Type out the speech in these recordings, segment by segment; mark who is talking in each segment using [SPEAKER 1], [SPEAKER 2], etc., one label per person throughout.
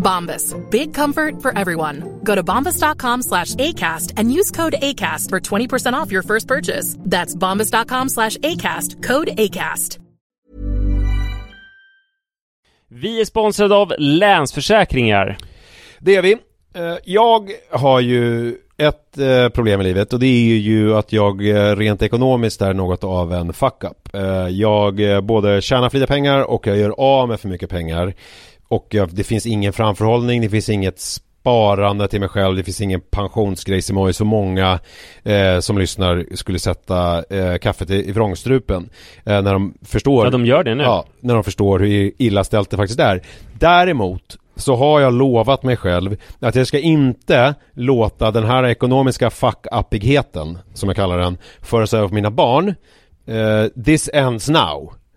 [SPEAKER 1] Bombas. Big comfort for everyone. Go to bombas.com slash ACAST and use code ACAST for 20% off your first purchase. That's bombas.com slash ACAST. Code ACAST.
[SPEAKER 2] Vi är sponsrade av Länsförsäkringar.
[SPEAKER 3] Det är vi. Eh, Jag har ju ett eh, problem i livet och det är ju att jag eh, rent ekonomiskt är något av en fuck-up. Jag både tjänar för lite pengar och jag gör av med för mycket pengar. Och jag, det finns ingen framförhållning, det finns inget sparande till mig själv, det finns ingen pensionsgrej som så många eh, som lyssnar skulle sätta eh, kaffet i, i vrångstrupen. Eh, när de förstår.
[SPEAKER 2] Ja, de gör det nu.
[SPEAKER 3] Ja, när de förstår hur illa ställt det faktiskt är. Däremot så har jag lovat mig själv att jag ska inte låta den här ekonomiska fuck-uppigheten, som jag kallar den, föras över på mina barn. Eh, this ends now,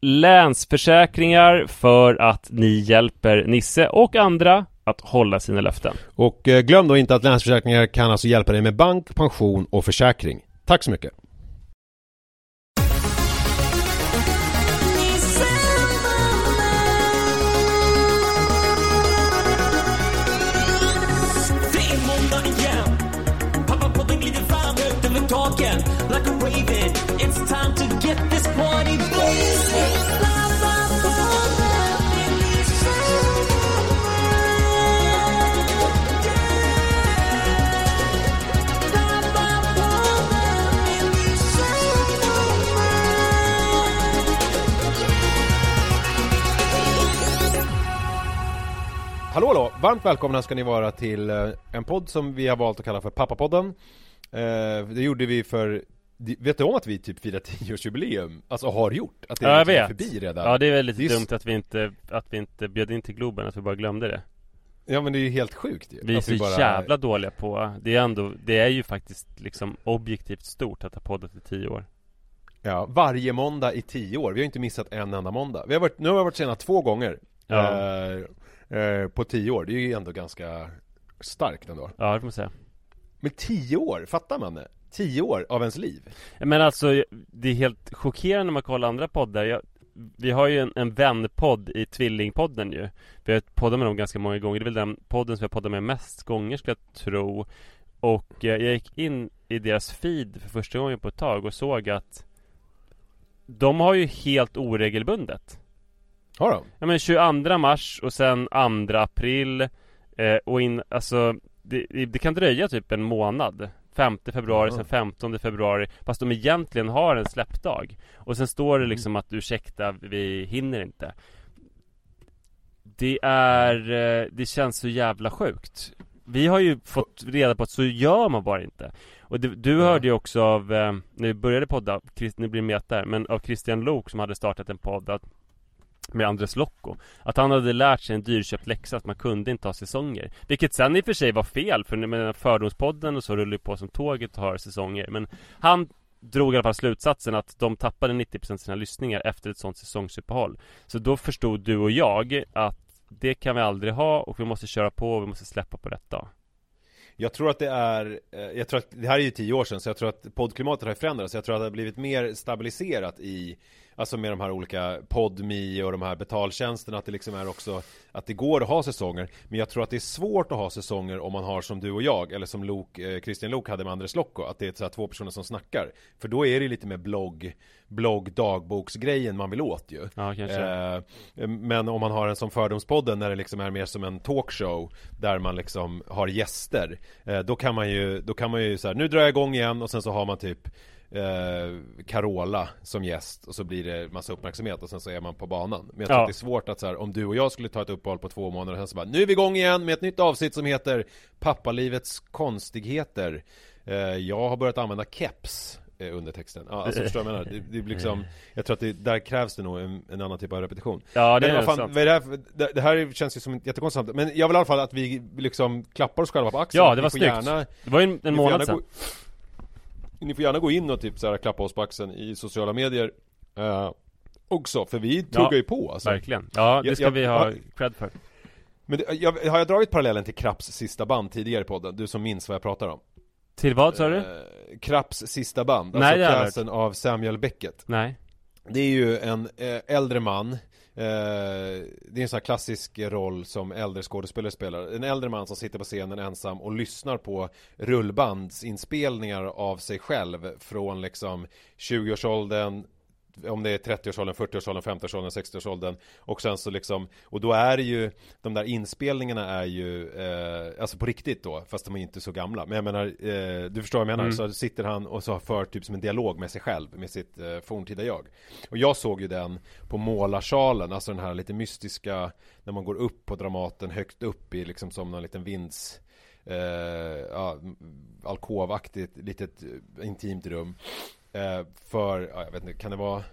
[SPEAKER 2] Länsförsäkringar för att ni hjälper Nisse och andra att hålla sina löften.
[SPEAKER 3] Och eh, glöm då inte att Länsförsäkringar kan alltså hjälpa dig med bank, pension och försäkring. Tack så mycket! Hallå hallå! Varmt välkomna ska ni vara till eh, en podd som vi har valt att kalla för Pappapodden. Eh, det gjorde vi för Vet du om att vi typ firar 10-årsjubileum? Alltså har gjort? Att det
[SPEAKER 2] Ja, jag
[SPEAKER 3] liksom är
[SPEAKER 2] vet.
[SPEAKER 3] förbi redan?
[SPEAKER 2] Ja, det är väl lite
[SPEAKER 3] Det är
[SPEAKER 2] dumt att vi inte att vi inte bjöd in till Globen, att vi bara glömde det.
[SPEAKER 3] Ja men det är ju helt sjukt ju.
[SPEAKER 2] Vi är så
[SPEAKER 3] bara-
[SPEAKER 2] jävla dåliga på Det är ändå Det är ju faktiskt liksom objektivt stort att ha poddat i tio år
[SPEAKER 3] Ja, varje måndag i 10 år. Vi har inte missat en enda måndag. Vi har varit, nu har vi varit sena två gånger.
[SPEAKER 2] Ja.
[SPEAKER 3] Eh, eh, på 10 år. Det är ju ändå ganska starkt ändå.
[SPEAKER 2] Ja, det får man säga
[SPEAKER 3] Men 10 år, fattar man det? 10 år av ens liv.
[SPEAKER 2] Men alltså Det är helt chockerande när man kollar andra poddar jag, Vi har ju en, en vänpodd i Tvillingpodden ju Vi har poddat med dem ganska många gånger Det är väl den podden som jag poddar med mest gånger skulle jag tro Och eh, jag gick in i deras feed för första gången på ett tag och såg att De har ju helt oregelbundet
[SPEAKER 3] Har de?
[SPEAKER 2] Ja men 22 mars och sen 2 april eh, Och in, alltså det, det det kan dröja typ en månad. 5 februari,
[SPEAKER 3] Ja.
[SPEAKER 2] sen 15 februari. Fast de egentligen har en släppdag. Och sen står det liksom att ursäkta, vi hinner inte. Det är, eh, det känns så jävla sjukt. Vi har ju fått reda på att så gör man bara inte. Och du, du
[SPEAKER 3] Ja.
[SPEAKER 2] hörde ju också av, eh, när vi började podda, nu blir det met där Men av Christian Lok som hade startat en podd att med Andres Locco Att han hade lärt sig en dyrköpt läxa att man kunde inte ha säsonger. Vilket sen i och för sig var fel för med Fördomspodden och så rullar ju på som tåget och har säsonger. Men han drog i alla fall slutsatsen att de tappade 90% av sina lyssningar efter ett sånt säsongsuppehåll. Så då förstod du och jag att det kan vi aldrig ha och vi måste köra på och vi måste släppa på detta
[SPEAKER 3] Jag tror att det är, eh, jag tror att det här är ju tio år sedan så jag tror att poddklimatet har förändrats. Jag tror att det har blivit mer stabiliserat i Alltså med de här olika PodMe och de här betaltjänsterna Att det liksom är också Att det går att ha säsonger. Men jag tror att det är svårt att ha säsonger om man har som du och jag Eller som Lok, eh, Christian Lok hade med Andres Lokko Att det är så två personer som snackar. För då är det lite mer blogg Blogg dagboksgrejen man vill åt ju.
[SPEAKER 2] Ja, kanske.
[SPEAKER 3] Eh, Men om man har en som Fördomspodden när det liksom är mer som en talkshow Där man liksom har gäster eh, Då kan man ju, då kan man ju så här, nu drar jag igång igen och sen så har man typ eh, Carola som gäst och så blir det massa uppmärksamhet och sen så är man på banan Men jag tror
[SPEAKER 2] Ja.
[SPEAKER 3] att det är svårt att så här, om du och jag skulle ta ett uppehåll på två månader och sen så bara Nu är vi igång igen med ett nytt avsnitt som heter Pappalivets konstigheter eh, Jag har börjat använda keps eh, under texten. Ja, alltså förstår jag menar? Det, det blir liksom Jag tror att det, där krävs det nog en, en annan typ av repetition
[SPEAKER 2] Ja, det
[SPEAKER 3] men
[SPEAKER 2] är
[SPEAKER 3] fan,
[SPEAKER 2] sant.
[SPEAKER 3] är det, här, det, det här känns ju som ett jättekonstigt Men jag vill i alla fall att vi liksom klappar oss själva på axeln
[SPEAKER 2] Ja, det var snyggt.
[SPEAKER 3] gärna,
[SPEAKER 2] Det var ju en, månad sedan
[SPEAKER 3] gå, Ni får gärna gå in och typ så här, klappa oss på axeln i sociala medier. Eh, Också, för vi tuggar
[SPEAKER 2] Ja,
[SPEAKER 3] ju på alltså.
[SPEAKER 2] Verkligen. Ja, det ska
[SPEAKER 3] jag-
[SPEAKER 2] vi ha cred för.
[SPEAKER 3] Men det, jag, har jag dragit parallellen till Krapps sista band tidigare i podden? Du som minns vad jag pratar om.
[SPEAKER 2] Till vad sa du?
[SPEAKER 3] Eh, Krapps sista band,
[SPEAKER 2] Nej,
[SPEAKER 3] alltså
[SPEAKER 2] har jag
[SPEAKER 3] pjäsen av Samuel Beckett.
[SPEAKER 2] Nej.
[SPEAKER 3] Det är ju en eh, äldre man Eh, det är en sån här klassisk roll som äldre skådespelare spelar. En äldre man som sitter på scenen ensam och lyssnar på rullbandsinspelningar av sig själv Från liksom 20-årsåldern om det är 30-årsåldern, 40-årsåldern, 50-årsåldern, 60-årsåldern Och sen så liksom Och då är det ju De där inspelningarna är ju eh, Alltså på riktigt då Fast de är inte så gamla. Men jag menar eh, Du förstår vad jag menar.
[SPEAKER 2] Mm.
[SPEAKER 3] Så sitter han och så för typ som en dialog med sig själv Med sitt eh, forntida jag. Och jag såg ju den På Målarsalen Alltså den här lite mystiska När man går upp på Dramaten Högt upp i liksom som någon liten vinds eh, ja, alkovaktigt litet eh, intimt rum För, ja, jag vet inte, kan det vara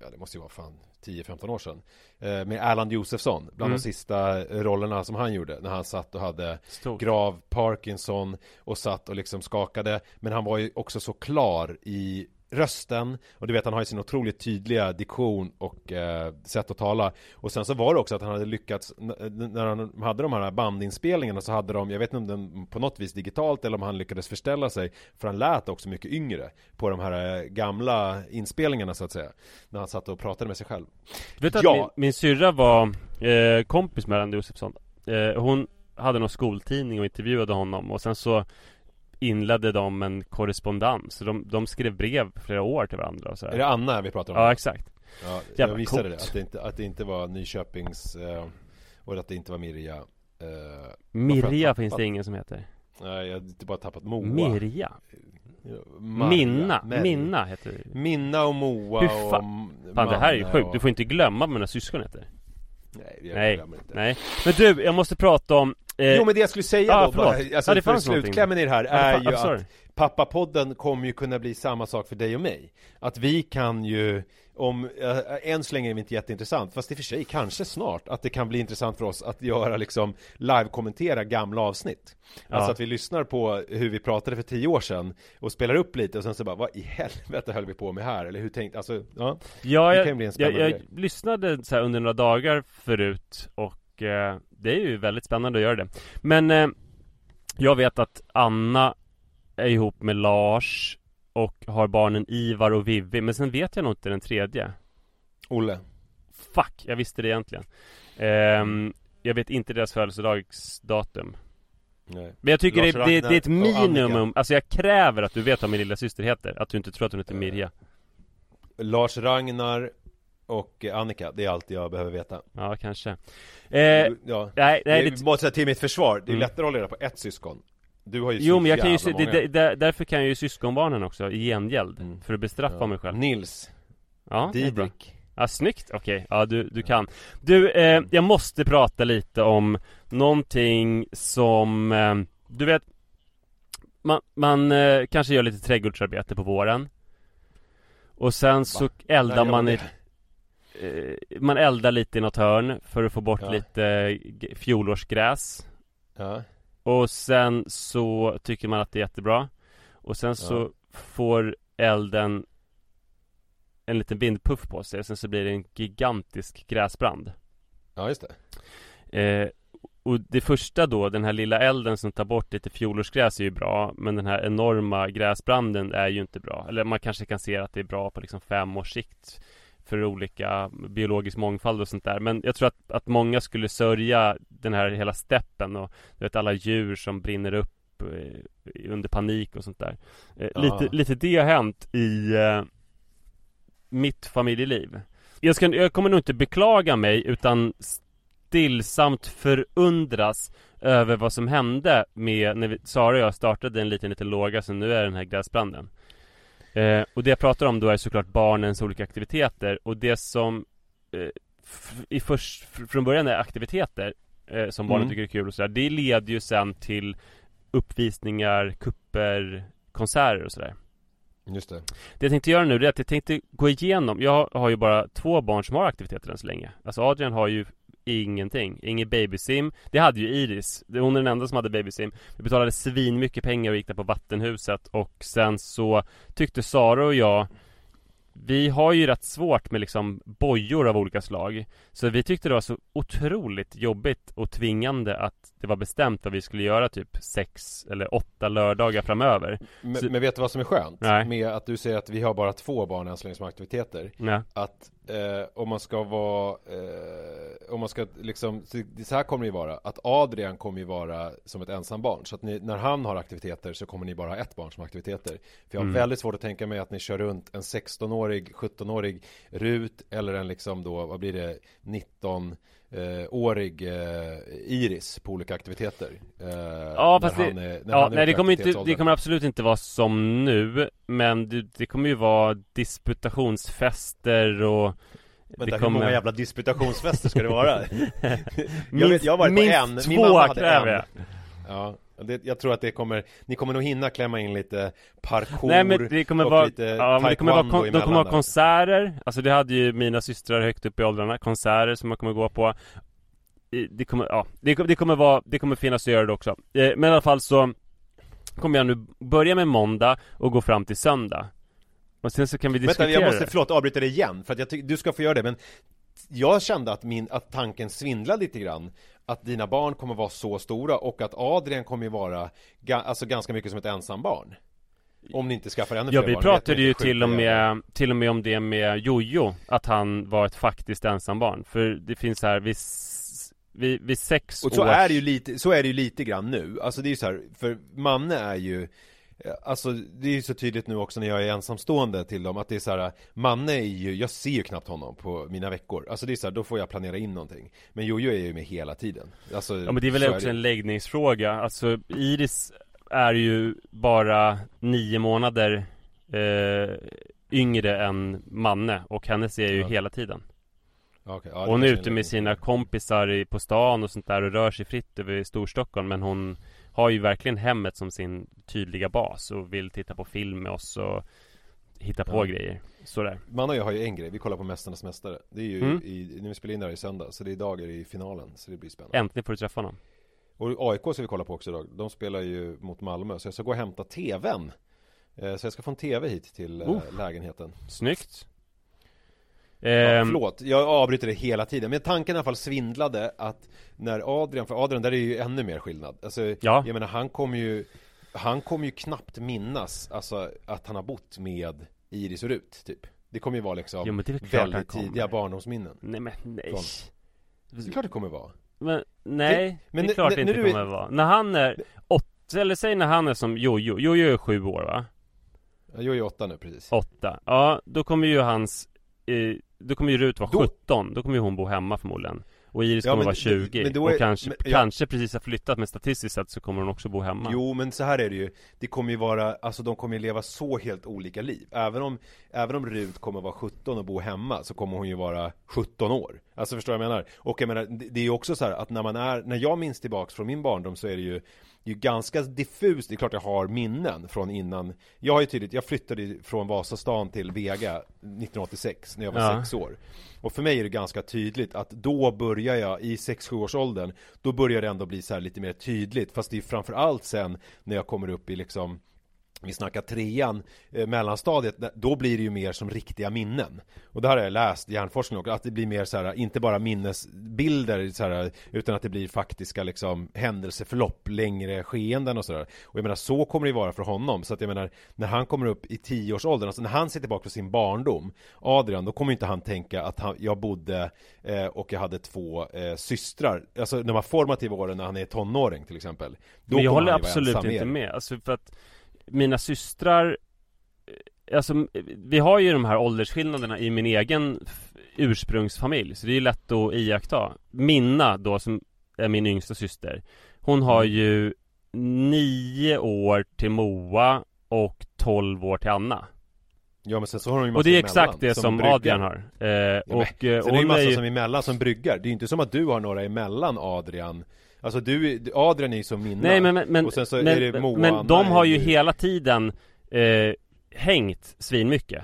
[SPEAKER 3] Ja det måste ju vara fan 10-15 år sedan eh, Med Erland Josefsson Bland
[SPEAKER 2] Mm.
[SPEAKER 3] de sista rollerna som han gjorde När han satt och hade
[SPEAKER 2] Stort
[SPEAKER 3] grav Parkinson och satt och liksom skakade Men han var ju också så klar i rösten och du vet han har ju sin otroligt tydliga diktion och eh, sätt att tala. Och sen så var det också att han hade lyckats när han hade de här bandinspelningarna så hade de, jag vet inte om den på något vis digitalt eller om han lyckades förställa sig för han lät också mycket yngre på de här eh, gamla inspelningarna så att säga när han satt och pratade med sig själv.
[SPEAKER 2] Vet du att
[SPEAKER 3] Ja.
[SPEAKER 2] min, min syrra var eh, kompis med Randy Josefsson. Eh, Hon hade någon skoltidning och intervjuade honom och sen så inledde de en korrespondens de, de skrev brev flera år till varandra och så här.
[SPEAKER 3] Är det Anna vi pratar om?
[SPEAKER 2] Ja exakt
[SPEAKER 3] Ja, jag visade
[SPEAKER 2] coolt.
[SPEAKER 3] det, att det, inte, att det inte var Nyköpings eh, Och att det inte var Mirja eh,
[SPEAKER 2] Mirja finns det ingen som heter
[SPEAKER 3] Nej, jag har bara tappat Moa
[SPEAKER 2] Mirja?
[SPEAKER 3] Ja, Marja,
[SPEAKER 2] Minna,
[SPEAKER 3] Mary.
[SPEAKER 2] Minna heter det
[SPEAKER 3] Minna och Moa
[SPEAKER 2] Hur
[SPEAKER 3] och
[SPEAKER 2] fan-
[SPEAKER 3] M-
[SPEAKER 2] Fan det här är ju sjukt,
[SPEAKER 3] och...
[SPEAKER 2] du får inte glömma vad mina syskon heter
[SPEAKER 3] Nej,
[SPEAKER 2] Nej,
[SPEAKER 3] inte.
[SPEAKER 2] Nej. Men du, jag måste prata om eh,
[SPEAKER 3] Jo men det jag skulle säga
[SPEAKER 2] ah,
[SPEAKER 3] då
[SPEAKER 2] förlåt.
[SPEAKER 3] bara, alltså
[SPEAKER 2] Ja, det
[SPEAKER 3] för slutklämmen i det här är
[SPEAKER 2] fan,
[SPEAKER 3] ju att Pappapodden kommer ju kunna bli samma sak för dig och mig. Att vi kan ju om, äh, än så länge är det inte jätteintressant Fast i och för sig kanske snart Att det kan bli intressant för oss att göra liksom Live-kommentera gamla avsnitt Alltså
[SPEAKER 2] Ja.
[SPEAKER 3] att vi lyssnar på hur vi pratade för tio år sedan Och spelar upp lite och sen så bara Vad i helvete höll vi på med här? Eller hur tänkte, alltså ja
[SPEAKER 2] Ja,
[SPEAKER 3] Det
[SPEAKER 2] jag,
[SPEAKER 3] kan ju bli en
[SPEAKER 2] jag,
[SPEAKER 3] spännande
[SPEAKER 2] jag
[SPEAKER 3] grej.
[SPEAKER 2] lyssnade så här under några dagar förut och eh, det är ju väldigt spännande att göra det. Men eh, jag vet att Anna är ihop med Lars och har barnen Ivar och Vivi, men sen vet jag nog inte den tredje.
[SPEAKER 3] Olle
[SPEAKER 2] Fuck, jag visste det egentligen. Ehm, jag vet inte deras födelsedagsdatum.
[SPEAKER 3] Nej.
[SPEAKER 2] Men jag tycker det, det, det är ett minimum, alltså jag kräver att du vet vad min lilla syster heter. Att du inte tror att hon heter
[SPEAKER 3] Eh,
[SPEAKER 2] Mirja.
[SPEAKER 3] Lars Ragnar och Annika, det är allt jag behöver veta
[SPEAKER 2] Ja, kanske. Eh,
[SPEAKER 3] Ja
[SPEAKER 2] nej, nej,
[SPEAKER 3] det
[SPEAKER 2] det,
[SPEAKER 3] måste säga till mitt försvar, det är
[SPEAKER 2] Mm.
[SPEAKER 3] lättare att hålla reda på ett syskon Du har ju
[SPEAKER 2] Jo
[SPEAKER 3] så
[SPEAKER 2] men jag kan ju,
[SPEAKER 3] jävla
[SPEAKER 2] det, det, där- därför kan jag ju syskonbarnen också i gengäld.
[SPEAKER 3] Mm.
[SPEAKER 2] För att bestraffa
[SPEAKER 3] Ja.
[SPEAKER 2] mig själv.
[SPEAKER 3] Nils,
[SPEAKER 2] Ja, det är bra.
[SPEAKER 3] Didrik.
[SPEAKER 2] Ja, snyggt, okej, ja du, du kan. Du, eh, jag måste prata lite om någonting som, eh, du vet Man, man eh, kanske gör lite trädgårdsarbete på våren. Och sen så
[SPEAKER 3] När
[SPEAKER 2] eldar man i, eh, Man eldar lite i något hörn för att få bort
[SPEAKER 3] Ja.
[SPEAKER 2] lite fjolårsgräs.
[SPEAKER 3] Ja,
[SPEAKER 2] Och sen så tycker man att det är jättebra. Och sen så får elden en liten vindpuff på sig och sen så blir det en gigantisk gräsbrand.
[SPEAKER 3] Ja just det.
[SPEAKER 2] Eh, Och det första då, den här lilla elden som tar bort lite fjolårsgräs är ju bra Men den här enorma gräsbranden är ju inte bra. Eller man kanske kan se att det är bra på liksom fem års sikt för olika biologisk mångfald och sånt där. Men jag tror att, att många skulle sörja den här hela steppen och du vet alla djur som brinner upp eh, under panik och sånt där. Eh,
[SPEAKER 3] Ja.
[SPEAKER 2] lite, lite det har hänt i eh, mitt familjeliv. Jag, ska, jag kommer nog inte beklaga mig utan stillsamt förundras över vad som hände med när vi, Sara och jag startade en liten, liten låga så nu är den här gräsbranden. Eh, Och det jag pratar om då är såklart barnens olika aktiviteter och det som eh, i först, fr- från början är aktiviteter eh, som barnen
[SPEAKER 3] Mm.
[SPEAKER 2] tycker är kul och sådär. Det leder ju sen till uppvisningar, kupper, konserter och sådär.
[SPEAKER 3] Just det.
[SPEAKER 2] Det jag tänkte göra nu det är att jag tänkte gå igenom Jag har ju bara två barn som har aktiviteter än så länge. Alltså Adrian har ju ingenting Ingen babysim. Det hade ju Iris Hon är den enda som hade babysim. Vi betalade svin mycket pengar och gick där på vattenhuset Och sen så tyckte Sara och jag Vi har ju rätt svårt med liksom bojor av olika slag Så vi tyckte det var så otroligt jobbigt och tvingande att det var bestämt vad vi skulle göra typ sex eller åtta lördagar framöver
[SPEAKER 3] Men,
[SPEAKER 2] Så-
[SPEAKER 3] men vet du vad som är skönt?
[SPEAKER 2] Nej.
[SPEAKER 3] Med att du säger att vi har bara två barn än så länge som aktiviteter
[SPEAKER 2] Ja,
[SPEAKER 3] Att eh, om man ska vara eh, Om man ska liksom så här kommer det ju vara. Att Adrian kommer ju vara som ett ensambarn Så att ni, när han har aktiviteter så kommer ni bara ha ett barn som har aktiviteter. För jag har
[SPEAKER 2] Mm.
[SPEAKER 3] väldigt svårt att tänka mig att ni kör runt en 16-årig, 17-årig Rut Eller en liksom då, vad blir det, 19 eh, årig eh, Iris på olika aktiviteter eh,
[SPEAKER 2] Ja fast det,
[SPEAKER 3] är,
[SPEAKER 2] ja, nej det kommer inte, det kommer absolut inte vara som nu Men det, det kommer ju vara disputationsfester och
[SPEAKER 4] Vänta, hur många jävla disputationsfester ska det vara?
[SPEAKER 2] minst,
[SPEAKER 4] vet- jag har varit på
[SPEAKER 2] minst
[SPEAKER 4] en. Min
[SPEAKER 2] två
[SPEAKER 4] mamma hade en.
[SPEAKER 2] jag
[SPEAKER 3] Ja, det, jag tror att det kommer, ni kommer nog hinna klämma in lite parkour
[SPEAKER 2] Nej men det kommer
[SPEAKER 3] och
[SPEAKER 2] vara,
[SPEAKER 3] lite
[SPEAKER 2] ja, men det kommer vara, kon, de kommer ha konserter. Alltså det hade ju mina systrar högt upp i åldrarna. Konserter som man kommer gå på. Det kommer, ja, det, det kommer vara, det kommer finnas att göra det också. Eh, Men i alla fall så Kommer jag nu börja med måndag och gå fram till söndag. Och sen så kan vi diskutera
[SPEAKER 3] Vänta, jag måste,
[SPEAKER 2] det.
[SPEAKER 3] förlåt, avbryta dig igen, för att jag tycker, du ska få göra det, men jag kände att min, att tanken svindlade lite grann Att dina barn kommer vara så stora och att Adrian kommer ju vara, ga, alltså ganska mycket som ett ensambarn Om ni inte skaffar ännu
[SPEAKER 2] Ja
[SPEAKER 3] fler
[SPEAKER 2] vi
[SPEAKER 3] barn,
[SPEAKER 2] pratade ju till och med Till och med om det med Jojo Att han var ett faktiskt ensambarn För det finns här vid, vid, vid sex
[SPEAKER 3] Och så
[SPEAKER 2] års...
[SPEAKER 3] är det ju lite, så är det ju lite grann nu. Alltså det är ju så här, för Manne är ju Alltså det är ju så tydligt nu också när jag är ensamstående till dem att det är så här Manne är ju, jag ser ju knappt honom på mina veckor Alltså det är så här, då får jag planera in någonting Men Jojo är ju med hela tiden alltså,
[SPEAKER 2] Ja men det är väl
[SPEAKER 3] så
[SPEAKER 2] också
[SPEAKER 3] det.
[SPEAKER 2] en läggningsfråga Alltså Iris är ju bara nio månader eh, yngre än Manne och henne ser jag ju
[SPEAKER 3] Ja.
[SPEAKER 2] hela tiden
[SPEAKER 3] okej. Ja,
[SPEAKER 2] Hon är ute med sina kompisar på stan och sånt där och rör sig fritt över Storstockholm Men hon har ju verkligen hemmet som sin tydliga bas och vill titta på film med oss och hitta på
[SPEAKER 3] Ja.
[SPEAKER 2] grejer. Sådär.
[SPEAKER 3] Man och jag har ju en grej, vi kollar på Mästarnas Mästare. Det är ju
[SPEAKER 2] Mm.
[SPEAKER 3] i, när vi spelar in det här i söndag Så det är idag är det i finalen, så det blir spännande.
[SPEAKER 2] Äntligen får du träffa honom.
[SPEAKER 3] Och AIK ska vi kolla på också idag. De spelar ju mot Malmö, så jag ska gå och hämta TVn. Eh, Så jag ska få en TV hit till
[SPEAKER 2] Oh.
[SPEAKER 3] lägenheten.
[SPEAKER 2] Snyggt
[SPEAKER 3] Ja,
[SPEAKER 2] Ehm,
[SPEAKER 3] förlåt, jag avbryter det hela tiden. Men tanken i alla fall svindlade att När Adrian, för Adrian där är ju ännu mer skillnad. Alltså,
[SPEAKER 2] Ja.
[SPEAKER 3] jag menar han kommer ju Han kommer ju knappt minnas Alltså att han har bott med Iris och Rut, typ. Det kommer ju vara liksom
[SPEAKER 2] Jo, det
[SPEAKER 3] väldigt tidiga barndomsminnen.
[SPEAKER 2] Nej men nej.
[SPEAKER 3] Det är klart det kommer vara.
[SPEAKER 2] Men nej,
[SPEAKER 3] Men
[SPEAKER 2] det är klart det inte
[SPEAKER 3] är-
[SPEAKER 2] kommer vara. När han är åtta, eller säg när han är som Jojo. Jojo är sju år va?
[SPEAKER 3] Jag är åtta nu precis.
[SPEAKER 2] Åtta. Ja, då kommer ju hans eh, Då kommer ju Rut vara
[SPEAKER 3] Då-
[SPEAKER 2] 17 Då kommer ju hon bo hemma förmodligen. Och Iris
[SPEAKER 3] Ja,
[SPEAKER 2] kommer
[SPEAKER 3] men
[SPEAKER 2] vara
[SPEAKER 3] det-
[SPEAKER 2] 20
[SPEAKER 3] men då
[SPEAKER 2] Och
[SPEAKER 3] är-
[SPEAKER 2] kanske,
[SPEAKER 3] men- ja.
[SPEAKER 2] kanske precis har flyttat Men statistiskt sett så kommer hon också bo hemma.
[SPEAKER 3] Jo men så här är det ju. Det kommer ju vara, alltså de kommer ju leva så helt olika liv. Även om, även om Rut kommer vara 17 och bo hemma Så kommer hon ju vara 17 år. Alltså förstår du vad jag menar? Och jag menar, det är ju också så här att när man är, när jag minns tillbaks från min barndom så är det ju är ju ganska diffust, det är klart jag har minnen från innan. Jag har ju tydligt, jag flyttade ju från Vasastan till Vega 1986 när jag var
[SPEAKER 2] Ja.
[SPEAKER 3] sex år. Och för mig är det ganska tydligt att då börjar jag i 6-7 års åldern Då börjar det ändå bli så här lite mer tydligt. Fast det är framförallt sen när jag kommer upp i liksom vi snackar trean, eh, mellanstadiet, då blir det ju mer som riktiga minnen. Och det har jag läst hjärnforskning också, att det blir mer så här, inte bara minnesbilder så här, utan att det blir faktiska liksom händelseförlopp, längre skeenden och sådär. Och jag menar, så kommer det ju vara för honom. Så att jag menar, när han kommer upp i tioårsåldern, alltså när han ser tillbaka på sin barndom, Adrian, då kommer inte han tänka att han, jag bodde eh, och jag hade två eh, systrar. Alltså de här formativa åren när han är tonåring till exempel. Då
[SPEAKER 2] Men jag håller
[SPEAKER 3] ju
[SPEAKER 2] absolut inte med, alltså för att mina systrar eh, Alltså, vi har ju de här åldersskillnaderna i min egen ursprungsfamilj Så det är lätt att iaktta Minna då som är min yngsta syster Hon har
[SPEAKER 3] Mm.
[SPEAKER 2] ju nio år till Moa och 12 år till Anna
[SPEAKER 3] Ja men sen så har de ju
[SPEAKER 2] Och
[SPEAKER 3] massa
[SPEAKER 2] det är exakt
[SPEAKER 3] emellan,
[SPEAKER 2] det som,
[SPEAKER 3] bryggar.
[SPEAKER 2] Adrian har eh,
[SPEAKER 3] Ja,
[SPEAKER 2] Och
[SPEAKER 3] sen är
[SPEAKER 2] eh,
[SPEAKER 3] det ju
[SPEAKER 2] hon
[SPEAKER 3] massa
[SPEAKER 2] är ju
[SPEAKER 3] som emellan som bryggar. Det är ju inte som att du har några emellan Adrian Alltså du, Adrian är ju som mina
[SPEAKER 2] Nej men, men, men,
[SPEAKER 3] Och sen så
[SPEAKER 2] men,
[SPEAKER 3] är det Moa
[SPEAKER 2] men de har ju hela tiden eh, hängt svinmycket.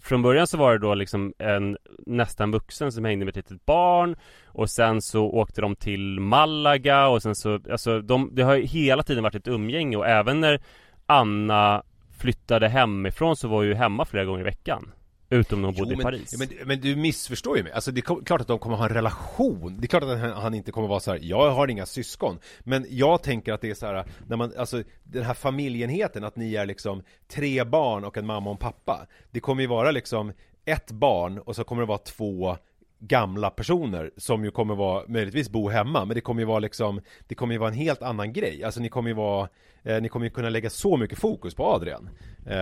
[SPEAKER 2] Från början så var det då liksom en nästan vuxen som hängde med ett litet barn Och sen så åkte de till Malaga och sen så, alltså de, det har ju hela tiden varit ett umgänge och även när Anna flyttade hemifrån så var ju hemma flera gånger i veckan Utom när hon bodde i Paris
[SPEAKER 3] men, men du missförstår ju mig. Alltså det är klart att de kommer ha en relation. Det är klart att han, han inte kommer vara så här. jag har inga syskon. Men jag tänker att det är så här, när man, alltså den här familjenheten, att ni är liksom tre barn och en mamma och en pappa. Det kommer ju vara liksom ett barn och så kommer det vara två gamla personer som ju kommer vara, möjligtvis bo hemma, men det kommer ju vara liksom, det kommer ju vara en helt annan grej. Alltså ni kommer ju vara, eh, ni kommer ju kunna lägga så mycket fokus på Adrian. Eh,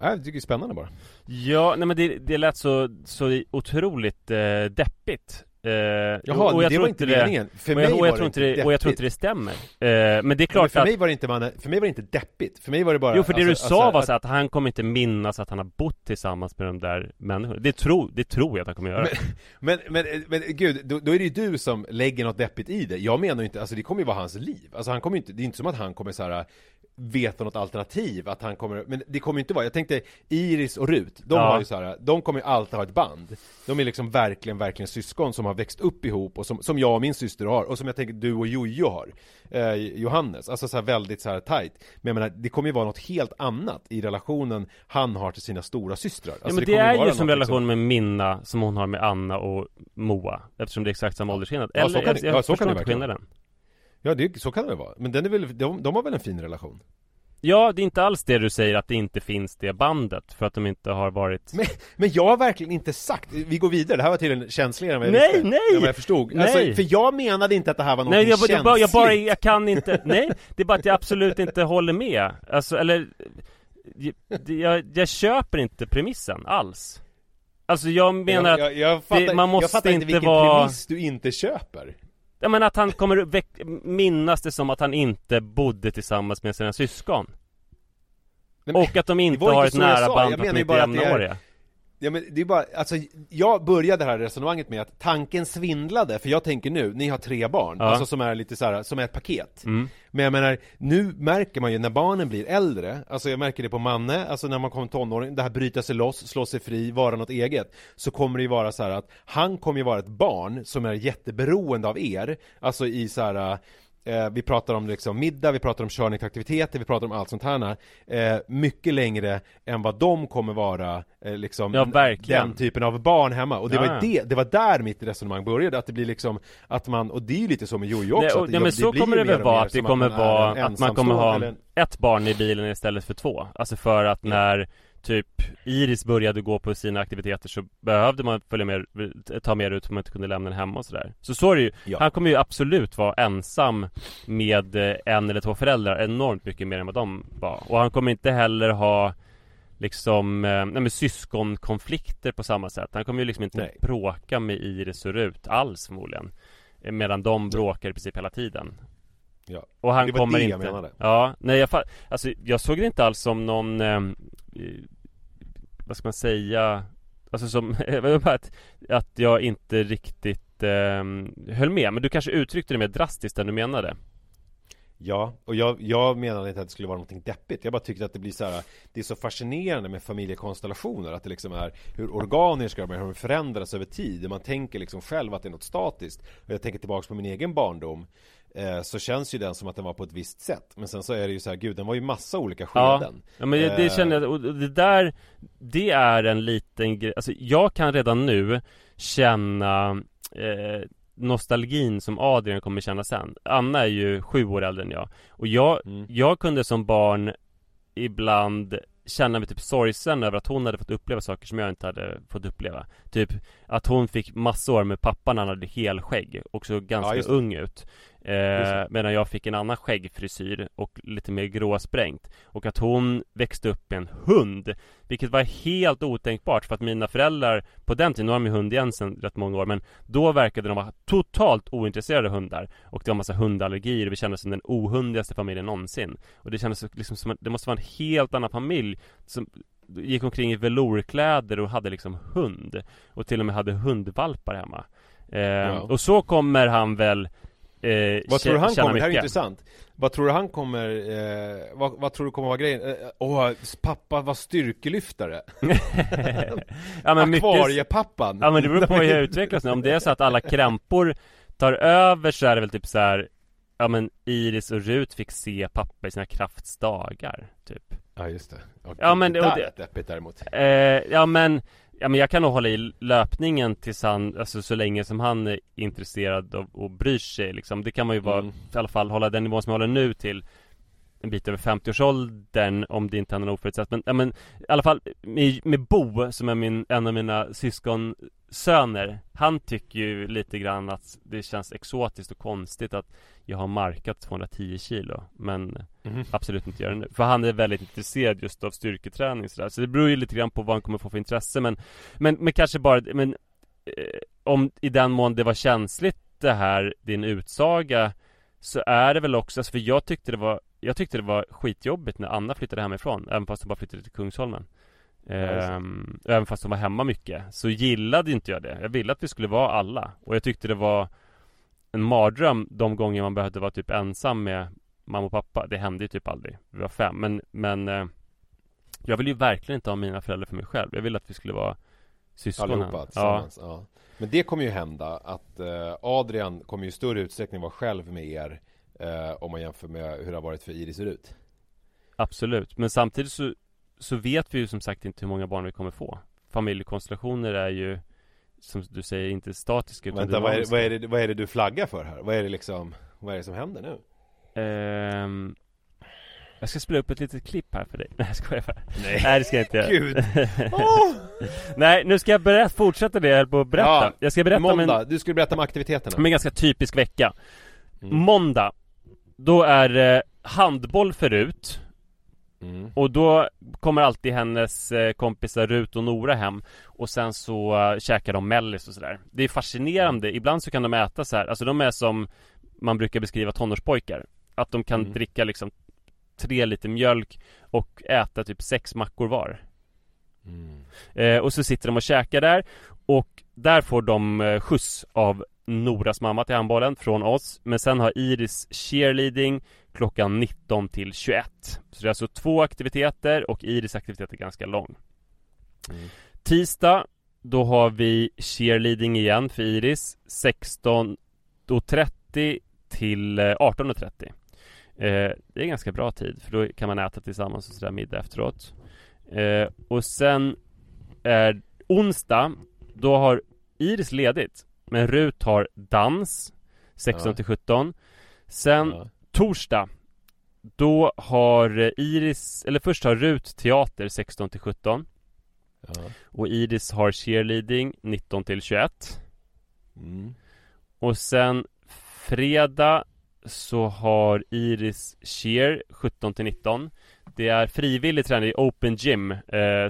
[SPEAKER 3] jag tycker det är spännande bara.
[SPEAKER 2] Ja, nej men det, det lät så, så otroligt eh, deppigt eh,
[SPEAKER 3] Jaha,
[SPEAKER 2] och jag
[SPEAKER 3] det
[SPEAKER 2] tror
[SPEAKER 3] var inte
[SPEAKER 2] det,
[SPEAKER 3] meningen. För
[SPEAKER 2] och jag,
[SPEAKER 3] mig
[SPEAKER 2] och jag tror
[SPEAKER 3] det
[SPEAKER 2] inte det, och jag tror inte det stämmer. Eh, Men det är
[SPEAKER 3] Men
[SPEAKER 2] klart
[SPEAKER 3] för
[SPEAKER 2] att
[SPEAKER 3] mig var det inte, man, för mig var det inte deppigt, för mig var det bara
[SPEAKER 2] Jo för det du
[SPEAKER 3] alltså-
[SPEAKER 2] sa
[SPEAKER 3] alltså
[SPEAKER 2] var
[SPEAKER 3] att-
[SPEAKER 2] så att han kommer inte minnas att han har bott tillsammans med de där människorna. Det tror, det tror jag att han kommer göra.
[SPEAKER 3] Men, men, men gud, då, då är det ju du som lägger något deppigt i det. Jag menar ju inte, alltså det kommer ju vara hans liv. Alltså han kommer ju inte, det är inte som att han kommer så här veta något alternativ, att han kommer, men det kommer ju inte vara, jag tänkte Iris och Rut, de
[SPEAKER 2] Ja.
[SPEAKER 3] har ju så här, de kommer ju alltid ha ett band. De är liksom verkligen, verkligen syskon som har växt upp ihop och som, som jag och min syster har och som jag tänker du och Jojo har. Eh, Johannes, alltså så här väldigt så här tight. Men jag menar, det kommer ju vara något helt annat i relationen han har till sina stora systrar.
[SPEAKER 2] Ja
[SPEAKER 3] alltså,
[SPEAKER 2] men det,
[SPEAKER 3] kommer
[SPEAKER 2] är ju som
[SPEAKER 3] något
[SPEAKER 2] relation med Minna som hon har med Anna och Moa Eftersom det är exakt samma åldersskillnad.
[SPEAKER 3] Ja, så kan
[SPEAKER 2] jag,
[SPEAKER 3] det-
[SPEAKER 2] jag
[SPEAKER 3] ja, så
[SPEAKER 2] förstår
[SPEAKER 3] kan det
[SPEAKER 2] inte skillnaden
[SPEAKER 3] Ja, det, så kan det väl vara. Men den är väl, de, de har väl en fin relation?
[SPEAKER 2] Ja, det är inte alls det du säger att det inte finns det bandet För att de inte har varit
[SPEAKER 3] Men, men jag har verkligen inte sagt, vi går vidare, det här var tydligen känsligare än vad jag
[SPEAKER 2] Nej,
[SPEAKER 3] visste,
[SPEAKER 2] nej!
[SPEAKER 3] än vad jag förstod.
[SPEAKER 2] Nej!
[SPEAKER 3] Alltså, för jag menade inte att det här var något
[SPEAKER 2] Nej jag, jag,
[SPEAKER 3] känsligt.
[SPEAKER 2] bara, jag bara, jag kan inte, nej Det är bara att jag absolut inte håller med Alltså eller jag, jag, jag köper inte premissen alls Alltså jag menar
[SPEAKER 3] jag,
[SPEAKER 2] att
[SPEAKER 3] jag, jag, fattar,
[SPEAKER 2] det- man måste
[SPEAKER 3] jag fattar inte
[SPEAKER 2] inte
[SPEAKER 3] vilken
[SPEAKER 2] vara-
[SPEAKER 3] premiss du inte köper.
[SPEAKER 2] Jag menar att han kommer minnas det som att han inte bodde tillsammans med sina syskon
[SPEAKER 3] men-
[SPEAKER 2] Och att de inte
[SPEAKER 3] var inte
[SPEAKER 2] har ett
[SPEAKER 3] jag
[SPEAKER 2] nära
[SPEAKER 3] sa.
[SPEAKER 2] band
[SPEAKER 3] Jag menar ju bara att det är- Ja men det är bara, alltså jag började det här resonemanget med att tanken svindlade, för jag tänker nu, ni har tre barn,
[SPEAKER 2] Ja.
[SPEAKER 3] alltså som är lite så här, som är ett paket.
[SPEAKER 2] Mm.
[SPEAKER 3] Men jag menar, nu märker man ju när barnen blir äldre, alltså jag märker det på Manne, alltså när man kommer tonåring, det här bryta sig loss, slå sig fri, vara något eget, så kommer det ju vara så här att han kommer ju vara ett barn som är jätteberoende av er, alltså i så här Eh, vi pratar om liksom middag, vi pratar om körning till aktiviteter, vi pratar om allt sånt här. Eh, Mycket längre än vad de kommer vara eh, liksom
[SPEAKER 2] Ja.
[SPEAKER 3] Den typen av barn hemma. Och det
[SPEAKER 2] Ja,
[SPEAKER 3] var det, det var där mitt resonemang började, att det blir liksom Att man, och det är ju lite så med Jojo också
[SPEAKER 2] Nej, och,
[SPEAKER 3] att
[SPEAKER 2] ja, men så
[SPEAKER 3] blir
[SPEAKER 2] kommer det väl vara att det kommer vara att man kommer ha
[SPEAKER 3] eller
[SPEAKER 2] ett barn i bilen istället för två. Alltså för att när typ Iris började gå på sina aktiviteter så behövde man följa med, ta med ut för man inte kunde lämna den hemma och sådär Så så är det ju,
[SPEAKER 3] Ja.
[SPEAKER 2] han kommer ju absolut vara ensam med eh, en eller två föräldrar enormt mycket mer än vad de var Och han kommer inte heller ha liksom, eh, nej men syskonkonflikter på samma sätt Han kommer ju liksom inte
[SPEAKER 3] Nej.
[SPEAKER 2] bråka med Iris och Rut alls förmodligen Eh, Medan de bråkar i princip hela tiden
[SPEAKER 3] Ja.
[SPEAKER 2] och han
[SPEAKER 3] Det var
[SPEAKER 2] kommer
[SPEAKER 3] det
[SPEAKER 2] inte
[SPEAKER 3] jag menade.
[SPEAKER 2] Ja, nej jag fa- Alltså jag såg det inte alls som någon eh, eh, vad ska man säga Alltså som, att, att jag inte riktigt eh, höll med Men du kanske uttryckte det mer drastiskt än du menade?
[SPEAKER 3] Ja, och jag, jag menade inte att det skulle vara någonting deppigt. Jag bara tyckte att det blir så här Det är så fascinerande med familjekonstellationer Att det liksom är hur organiska de är, hur de förändras över tid. Man tänker liksom själv att det är något statiskt. Och jag tänker tillbaks på min egen barndom eh, Så känns ju den som att den var på ett visst sätt. Men sen så är det ju så här, gud den var ju massa olika
[SPEAKER 2] Ja,
[SPEAKER 3] skeden.
[SPEAKER 2] Ja men det, det
[SPEAKER 3] Eh,
[SPEAKER 2] känner jag, och det där Det är en liten grej, alltså jag kan redan nu Känna eh, Nostalgin som Adrian kommer känna sen. Anna är ju sju år äldre än jag. Och jag,
[SPEAKER 3] Mm.
[SPEAKER 2] jag kunde som barn Ibland känna mig typ sorgsen över att hon hade fått uppleva saker som jag inte hade fått uppleva. Typ att hon fick massor med pappan han hade helskägg och såg ganska
[SPEAKER 3] det.
[SPEAKER 2] ung ut eh. Medan jag fick en annan skäggfrisyr och lite mer gråsprängt. Och att hon växte upp med en hund Vilket var helt otänkbart för att mina föräldrar På den tiden, nu har de ju hund igen sedan rätt många år Men då verkade de vara totalt ointresserade av hundar. Och det var massa hundallergier och vi kändes som den ohundigaste familjen någonsin. Och det kändes liksom som att det måste vara en helt annan familj Som gick omkring i velourkläder och hade liksom hund. Och till och med hade hundvalpar hemma. Eh, Och så kommer han väl eh,
[SPEAKER 3] Vad tror du han kommer, det här är
[SPEAKER 2] mycket.
[SPEAKER 3] intressant. Vad tror du han kommer, eh, vad, vad tror du kommer vara grejen? Eh, Åh, pappa var styrkelyftare.
[SPEAKER 2] Ja, men mycket,
[SPEAKER 3] Akvariepappan.
[SPEAKER 2] Ja men det beror på hur jag utvecklas nu. Om det är så att alla krämpor tar över så är det väl typ så här. Ja men Iris och Rut fick se pappa i sina kraftsdagar Typ.
[SPEAKER 3] Ja just det. Och
[SPEAKER 2] Ja, men det- och det-
[SPEAKER 3] är deppigt däremot.
[SPEAKER 2] Eh, Ja men Ja men jag kan nog hålla i löpningen tills han, alltså så länge som han är intresserad av och bryr sig liksom Det kan man ju vara,
[SPEAKER 3] Mm.
[SPEAKER 2] i alla fall hålla den nivån som jag håller nu till en bit över 50-årsåldern om det inte händer något oförutsett men, ja, men i alla fall med, med Bo som är min, en av mina syskonsöner Han tycker ju lite grann att det känns exotiskt och konstigt att jag har markat 210 kilo Men
[SPEAKER 3] Mhm.
[SPEAKER 2] absolut inte gör det nu För han är väldigt intresserad just av styrketräning sådär Så det beror ju lite grann på vad han kommer få för intresse men Men, men kanske bara, men eh, Om i den mån det var känsligt det här, din utsaga Så är det väl också, alltså för jag tyckte det var Jag tyckte det var skitjobbigt när Anna flyttade hemifrån Även fast hon bara flyttade till Kungsholmen. Ehm, Även fast hon var hemma mycket Så gillade inte jag det. Jag ville att vi skulle vara alla. Och jag tyckte det var En mardröm de gånger man behövde vara typ ensam med Mamma och pappa. Det hände ju typ aldrig. Vi var fem. Men, men eh, Jag vill ju verkligen inte ha mina föräldrar för mig själv. Jag ville att vi skulle vara Syskonen.
[SPEAKER 3] Allihopa
[SPEAKER 2] ja.
[SPEAKER 3] tillsammans, ja. Men det kommer ju hända att eh, Adrian kommer ju i större utsträckning vara själv med er eh, Om man jämför med hur det har varit för Iris och Rut
[SPEAKER 2] Absolut, men samtidigt så, så vet vi ju som sagt inte hur många barn vi kommer få Familjekonstellationer är ju Som du säger inte statiska utan
[SPEAKER 3] Vänta, vad är, vad, är det, vad är det du flaggar för här? Vad är det liksom, vad är det som händer nu?
[SPEAKER 2] Ehm, Jag ska spela upp ett litet klipp här för dig Nej jag skojar bara
[SPEAKER 3] Nej.
[SPEAKER 2] Nej det ska jag inte göra
[SPEAKER 3] Gud! Åh!
[SPEAKER 2] Nej nu ska jag berätta, fortsätta det jag höll på att berätta
[SPEAKER 3] Ja,
[SPEAKER 2] Jag ska berätta om en,
[SPEAKER 3] Måndag, du skulle berätta om aktiviteterna
[SPEAKER 2] om en ganska typisk vecka
[SPEAKER 3] Mm.
[SPEAKER 2] Måndag Då är det handboll förut
[SPEAKER 3] mm.
[SPEAKER 2] Och då kommer alltid hennes eh, kompisar Rut och Nora hem Och sen så uh, käkar de mellis och sådär Det är fascinerande, ibland så kan de äta så här. Alltså de är som Man brukar beskriva tonårspojkar Att de kan
[SPEAKER 3] Mm.
[SPEAKER 2] dricka liksom Tre liter mjölk Och äta typ sex mackor var
[SPEAKER 3] Mm.
[SPEAKER 2] eh, Och så sitter de och käkar där Och där får de eh, skjuts av Noras mamma till handbollen från oss Men sen har Iris cheerleading klockan 19 till 21 Så det är alltså två aktiviteter och Iris aktivitet är ganska lång.
[SPEAKER 3] Mm.
[SPEAKER 2] Tisdag Då har vi cheerleading igen för Iris 16.30 till eh, 18.30 eh, Det är ganska bra tid för då kan man äta tillsammans och sådär middag efteråt. Eh, Och sen är onsdag Då har Iris ledigt Men Rut har dans 16 till 17 Sen torsdag Då har Iris, eller först har Rut teater 16 till 17
[SPEAKER 3] Ja.
[SPEAKER 2] Och Iris har cheerleading 19 till 21
[SPEAKER 3] Mm.
[SPEAKER 2] Och sen fredag så har Iris cheer 17 till 19 Det är frivillig träning i open gym eh,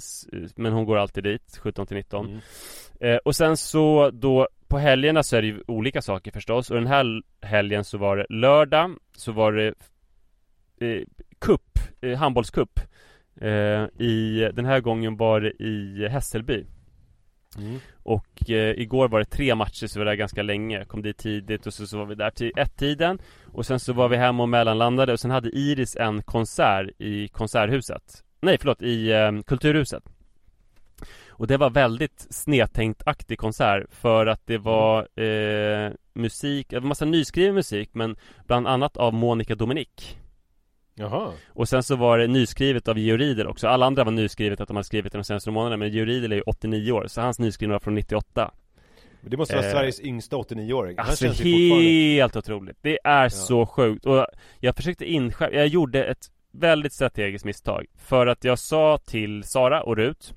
[SPEAKER 2] Men hon går alltid dit 17 till 19
[SPEAKER 3] Mm.
[SPEAKER 2] eh, Och sen så då på helgerna så är det ju olika saker förstås Och den här helgen så var det lördag Så var det eh, cup, eh, handbollscup eh, i, Den här gången var det i Hässelby.
[SPEAKER 3] Mm.
[SPEAKER 2] och eh, igår var det tre matcher så vi var där ganska länge. Kom dit tidigt och så, så var vi där till ett-tiden. Och sen så var vi hem och mellanlandade och sen hade Iris en konsert i Konserthuset. Nej förlåt, i eh, Kulturhuset Och det var väldigt snedtänkt-aktig konsert För att det var eh, musik, det var massa nyskriven musik Men bland annat av Monica Dominic.
[SPEAKER 3] Jaha.
[SPEAKER 2] Och sen så var det nyskrivet av Georg Riedel också. Alla andra var nyskrivet att de hade skrivit det de senaste månaderna Men Georg Riedel är ju 89 år Så hans nyskrivna var från 98
[SPEAKER 3] Det måste vara
[SPEAKER 2] Eh,
[SPEAKER 3] Sveriges yngsta 89-åring Han
[SPEAKER 2] Alltså helt otroligt. Det är så sjukt. Och jag försökte inskärpa, jag gjorde ett väldigt strategiskt misstag För att jag sa till Sara och Rut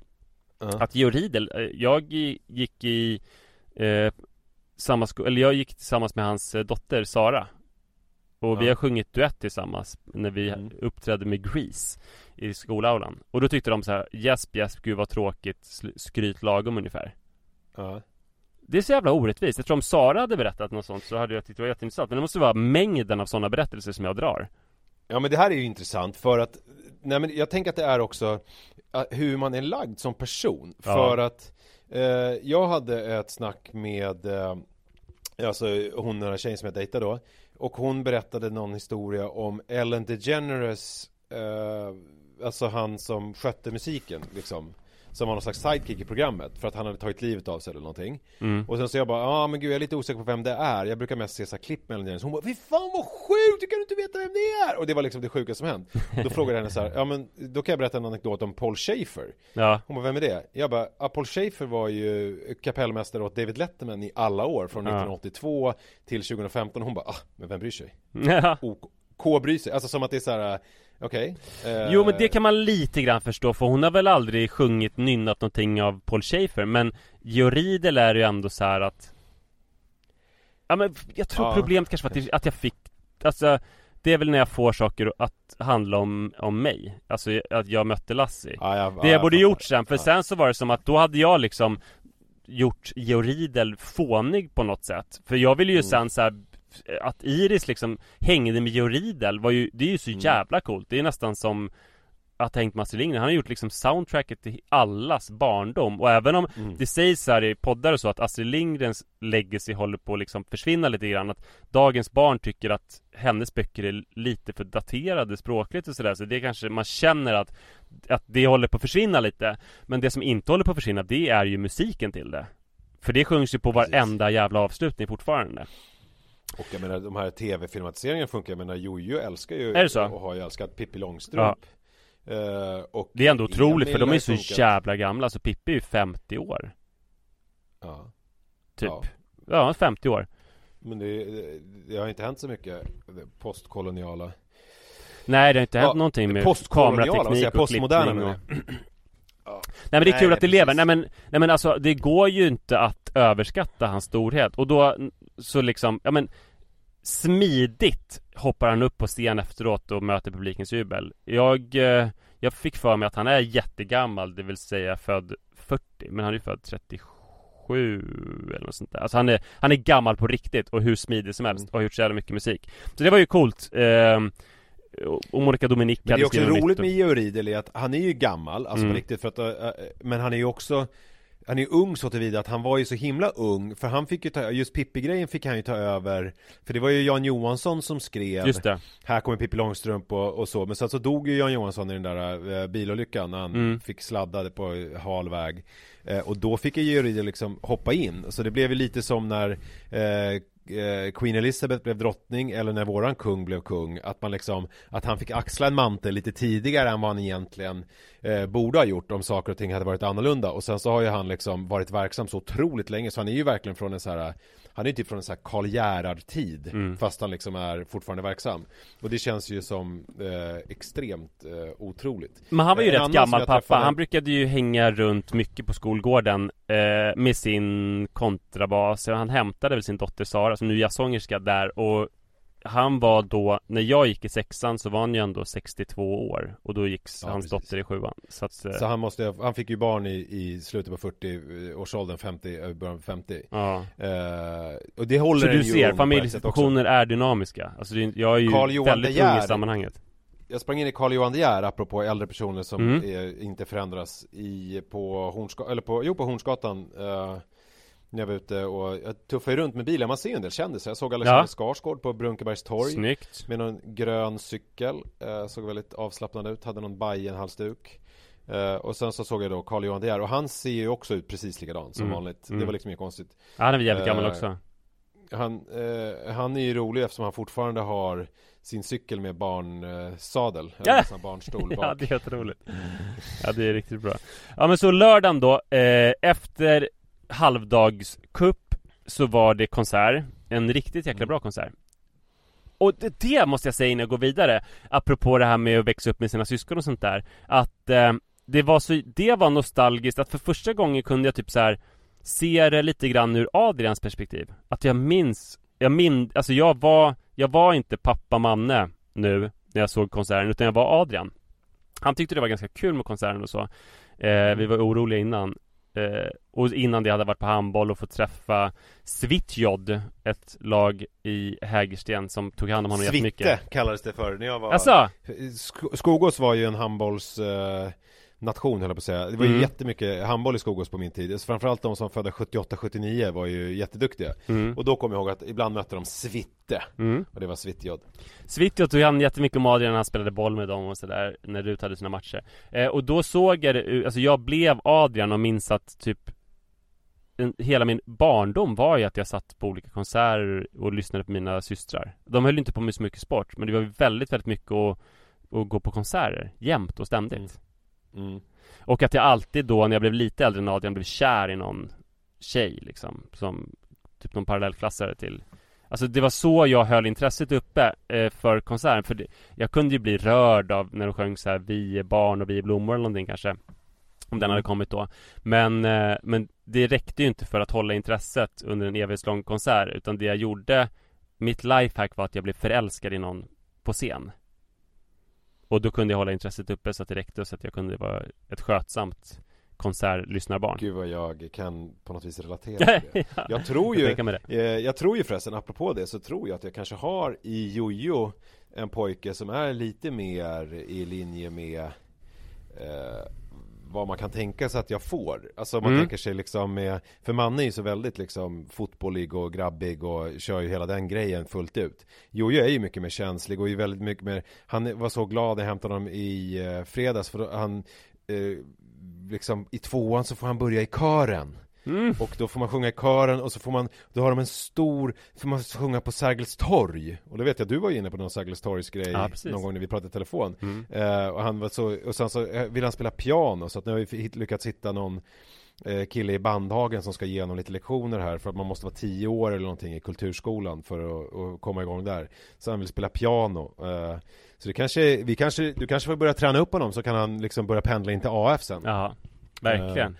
[SPEAKER 3] Ja.
[SPEAKER 2] Att Georg Riedel, eh, jag gick i eh, samma sko- eller jag gick tillsammans med hans eh, dotter Sara Och vi
[SPEAKER 3] Ja.
[SPEAKER 2] har sjungit duett tillsammans när vi
[SPEAKER 3] Mm.
[SPEAKER 2] uppträdde med Grease i skolaulan Och då tyckte de så här, Jesp, jesp, gud vad tråkigt, skryt lagom ungefär
[SPEAKER 3] Ja.
[SPEAKER 2] Det är så jävla orättvist. Jag tror om Sara hade berättat något sånt så hade jag tyckt det var jätteintressant. Men det måste vara mängden av sådana berättelser som jag drar.
[SPEAKER 3] Ja men det här är ju intressant för att Nej men jag tänker att det är också äh, Hur man är lagd som person.
[SPEAKER 2] Ja.
[SPEAKER 3] För att eh, Jag hade ett snack med eh, Alltså hon den här tjejen som jag dejtade då. Och hon berättade någon historia om Ellen DeGeneres eh, Alltså han som skötte musiken liksom Som var någon slags sidekick i programmet För att han hade tagit livet av sig eller någonting
[SPEAKER 2] Mm.
[SPEAKER 3] Och sen så jag bara, ja ah, men gud jag är lite osäker på vem det är Jag brukar mest se så här klipp med Ellen DeGeneres Hon bara, fy fan vad sjukt, hur kan du inte veta vem det är? Och det var liksom det sjukaste som hänt Då frågade jag henne så här, ja men då kan jag berätta en anekdot om Paul Schaefer
[SPEAKER 2] Ja.
[SPEAKER 3] Hon bara, vem är det? Jag bara, ja, Paul Schaefer var ju kapellmästare åt David Letterman i alla år Från
[SPEAKER 2] Ja.
[SPEAKER 3] 1982 till 2015 Hon bara, ah, men vem bryr sig?
[SPEAKER 2] ja.
[SPEAKER 3] OK, K bryr sig, alltså som att det är så här, okej eh,
[SPEAKER 2] Jo men det kan man lite grann förstå för hon har väl aldrig sjungit, nynnat någonting av Paul Schaefer Men Georg Riedel är ju ändå så här att Ja men jag tror
[SPEAKER 3] Ja.
[SPEAKER 2] problemet kanske var att, att jag fick Alltså Det är väl när jag får saker att handla om, om mig Alltså att jag mötte Lassie
[SPEAKER 3] ja, jag,
[SPEAKER 2] Det
[SPEAKER 3] ja,
[SPEAKER 2] jag borde
[SPEAKER 3] fattar.
[SPEAKER 2] gjort sen, för sen så var det som att då hade jag liksom Gjort Georg Riedel fånig på något sätt För jag ville ju
[SPEAKER 3] Mm.
[SPEAKER 2] sen så här, Att Iris liksom hängde med Georg Riedel var ju, det är ju så
[SPEAKER 3] Mm.
[SPEAKER 2] jävla coolt Det är nästan som att hängt Astrid Lindgren Han har gjort liksom soundtracket till allas barndom Och även om
[SPEAKER 3] Mm.
[SPEAKER 2] det sägs här i poddar och så att Astrid Lindgrens legacy håller på att liksom försvinna lite grann Att dagens barn tycker att hennes böcker är lite för daterade språkligt och sådär Så det kanske man känner att att det håller på att försvinna lite Men det som inte håller på att försvinna det är ju musiken till det För det sjungs ju på
[SPEAKER 3] Precis.
[SPEAKER 2] varenda jävla avslutning fortfarande
[SPEAKER 3] Och jag menar de här tv-filmatiseringarna funkar, jag menar Jojo älskar ju
[SPEAKER 2] Är det så?
[SPEAKER 3] Och har ju älskat Pippi Långstrump. Eh, och
[SPEAKER 2] Det är ändå otroligt för de är ju så
[SPEAKER 3] funkat.
[SPEAKER 2] jävla gamla Så Pippi är ju 50 år.
[SPEAKER 3] Ja,
[SPEAKER 2] Typ.
[SPEAKER 3] Ja.
[SPEAKER 2] Ja, 50 år.
[SPEAKER 3] Men det, det har inte hänt så mycket postkoloniala.
[SPEAKER 2] Nej det har inte hänt
[SPEAKER 3] Ja,
[SPEAKER 2] någonting med kamerateknik och
[SPEAKER 3] Postmoderna
[SPEAKER 2] klippning och... Nej men det är
[SPEAKER 3] Nej,
[SPEAKER 2] kul att det lever,
[SPEAKER 3] precis.
[SPEAKER 2] nej men, nej men alltså det går ju inte att överskatta hans storhet. Och då så liksom, ja men Smidigt hoppar han upp på scen efteråt och möter publikens jubel. Jag, eh, jag fick för mig att han är jättegammal, det vill säga född 40 Men han är ju född 37 eller något sånt där. Alltså han är, han är gammal på riktigt och hur smidig som helst och har gjort så jävla mycket musik. Så det var ju coolt. Eh, och- Monica Dominic
[SPEAKER 3] Men det är också roligt med Georg Riedel är att han är ju gammal, alltså
[SPEAKER 2] Mm.
[SPEAKER 3] på riktigt för att, äh, äh, Men han är ju också Han är ju ung så tillvida att han var ju så himla ung För han fick ju ta, just Pippi-grejen fick han ju ta över För det var ju Jan Johansson som skrev
[SPEAKER 2] Just det.
[SPEAKER 3] Här kommer Pippi Långstrump och, och så Men sen så dog ju Jan Johansson i den där äh, bilolyckan när han
[SPEAKER 2] Mm.
[SPEAKER 3] fick sladda på hal väg. Eh, Och då fick ju Georg liksom hoppa in. Så det blev ju lite som när eh, eh, Queen Elizabeth blev drottning eller när våran kung blev kung Att man liksom Att han fick axla en mantel lite tidigare än vad han egentligen eh, Borde ha gjort om saker och ting hade varit annorlunda. Och sen så har ju han liksom varit verksam så otroligt länge Så han är ju verkligen från en så här Han är ju typ från en så här Karl Gerhard-tid
[SPEAKER 2] Mm.
[SPEAKER 3] Fast han liksom är fortfarande verksam. Och det känns ju som eh, extremt eh, otroligt.
[SPEAKER 2] Men han var ju
[SPEAKER 3] En
[SPEAKER 2] rätt gammal pappa,
[SPEAKER 3] träffade-
[SPEAKER 2] han brukade ju hänga runt mycket på skolgården eh, Med sin kontrabas, han hämtade väl sin dotter Sara nu är jazzsångerska där och Han var då, när jag gick i sexan så var han ju ändå 62 år Och då gick
[SPEAKER 3] Ja,
[SPEAKER 2] hans
[SPEAKER 3] precis.
[SPEAKER 2] dotter i sjuan. Så att, eh,
[SPEAKER 3] Så han måste, han fick ju barn i, i slutet på 40-årsåldern, 50, eh, början på 50
[SPEAKER 2] ja.
[SPEAKER 3] Eh, Och det håller
[SPEAKER 2] Så du ser, familjesituationer är dynamiska? Alltså det, jag är ju
[SPEAKER 3] Carl
[SPEAKER 2] väldigt ung i sammanhanget.
[SPEAKER 3] Jag sprang in i Carl Johan De Geer apropå äldre personer som
[SPEAKER 2] Mm.
[SPEAKER 3] är, inte förändras i, på Hornsgatan, eller på, jo på Hornsgatan eh, När jag var ute och jag tuffade runt med bilen, man ser ju en del kändisar. Jag såg Alexander
[SPEAKER 2] Ja.
[SPEAKER 3] Skarsgård på Brunkebergs torg
[SPEAKER 2] Snyggt.
[SPEAKER 3] Med någon grön cykel, eh, såg väldigt avslappnad ut, hade någon Bajen-halsduk. Eh, och sen så såg jag då Carl Johan De Geer. Och han ser ju också ut precis likadant som
[SPEAKER 2] Mm.
[SPEAKER 3] vanligt. Det
[SPEAKER 2] Mm.
[SPEAKER 3] var liksom inget konstigt.
[SPEAKER 2] Ja, han är väl jävligt gammal
[SPEAKER 3] Eh,
[SPEAKER 2] också.
[SPEAKER 3] han, eh, han är ju rolig eftersom han fortfarande har sin cykel med barnsadel
[SPEAKER 2] Ja.
[SPEAKER 3] Eller sån barnstol
[SPEAKER 2] Ja
[SPEAKER 3] bak.
[SPEAKER 2] det är jätteroligt Ja det är riktigt bra. Ja men så lördagen då eh, Efter halvdagskupp Så var det konsert. En riktigt jäkla bra konsert. Och det, det måste jag säga innan jag går vidare Apropå det här med att växa upp med sina syskon och sånt där Att eh, det var så Det var nostalgiskt att för första gången kunde jag typ så här Se det lite grann ur Adrians perspektiv. Att jag minns Jag min, alltså jag var Jag var inte pappa Manne nu När jag såg konserten utan jag var Adrian. Han tyckte det var ganska kul med konserten och så. Eh, Vi var oroliga innan eh, Och innan det hade jag varit på handboll och fått träffa Svitjod Ett lag i Hägersten som tog hand om honom jättemycket.
[SPEAKER 3] Svitte kallades det för när jag var
[SPEAKER 2] Alltså,
[SPEAKER 3] Sk- Skogås var ju en handbolls eh, nation höll jag på att säga. Det var ju
[SPEAKER 2] Mm.
[SPEAKER 3] jättemycket handboll i Skogås på min tid. Framförallt de som födda 78-79 var ju jätteduktiga.
[SPEAKER 2] Mm,
[SPEAKER 3] Och då kommer jag ihåg att ibland mötte de Svitte.
[SPEAKER 2] Mm.
[SPEAKER 3] Och det var Svitjod
[SPEAKER 2] Svitjod tog hand jättemycket om Adrian när han spelade boll med dem och sådär När Rut hade sina matcher. Eh, Och då såg jag det, alltså jag blev Adrian och minns att typ en, Hela min barndom var ju att jag satt på olika konserter och lyssnade på mina systrar. De höll inte på med så mycket sport Men det var väldigt, väldigt mycket att, att gå på konserter Jämt och ständigt
[SPEAKER 3] mm.
[SPEAKER 2] Och att jag alltid då när jag blev lite äldre än Adrian blev kär i någon tjej liksom Som typ någon parallellklassare till Alltså det var så jag höll intresset uppe eh, för konserten För det, jag kunde ju bli rörd av när de sjöng så här Vi är barn och vi är blommor eller någonting kanske Om den hade kommit då Men, eh, men det räckte ju inte för att hålla intresset under en evighetslång konsert Utan det jag gjorde Mitt lifehack var att jag blev förälskad i någon på scen och då kunde jag hålla intresset uppe så att det räckte så att jag kunde vara ett skötsamt konsertlyssnarbarn
[SPEAKER 3] Gud vad jag kan på något vis relatera till det.
[SPEAKER 2] Ja,
[SPEAKER 3] Jag tror
[SPEAKER 2] jag
[SPEAKER 3] ju
[SPEAKER 2] mig det.
[SPEAKER 3] Eh, Jag tror ju förresten, apropå det, så tror jag att jag kanske har i Jojo en pojke som är lite mer i linje med eh, vad man kan tänka sig att jag får. Alltså man
[SPEAKER 2] Mm.
[SPEAKER 3] tänker sig liksom med, för Manne är ju så väldigt liksom fotbollig och grabbig och kör ju hela den grejen fullt ut. Jojo är ju mycket mer känslig och är väldigt mycket mer, han var så glad när jag hämtade honom i eh, fredags för han eh, liksom i tvåan så får han börja i kören.
[SPEAKER 2] Mm.
[SPEAKER 3] Och då får man sjunga i kören och så får man, då har de en stor, får man sjunga på Sergels torg. Och då vet jag, du var ju inne på någon Sergels torgs grej
[SPEAKER 2] Ja,
[SPEAKER 3] någon gång när vi pratade i telefon.
[SPEAKER 2] Mm.
[SPEAKER 3] eh, Och han var så, och sen så eh, vill han spela piano. Så att nu har vi lyckats hitta någon eh, kille i Bandhagen som ska ge honom lite lektioner här för att man måste vara tio år eller någonting i kulturskolan för att, att komma igång där. Så han vill spela piano. Eh, Så det kanske, vi kanske, du kanske får börja träna upp honom så kan han liksom börja pendla in till AF sen.
[SPEAKER 2] Ja, verkligen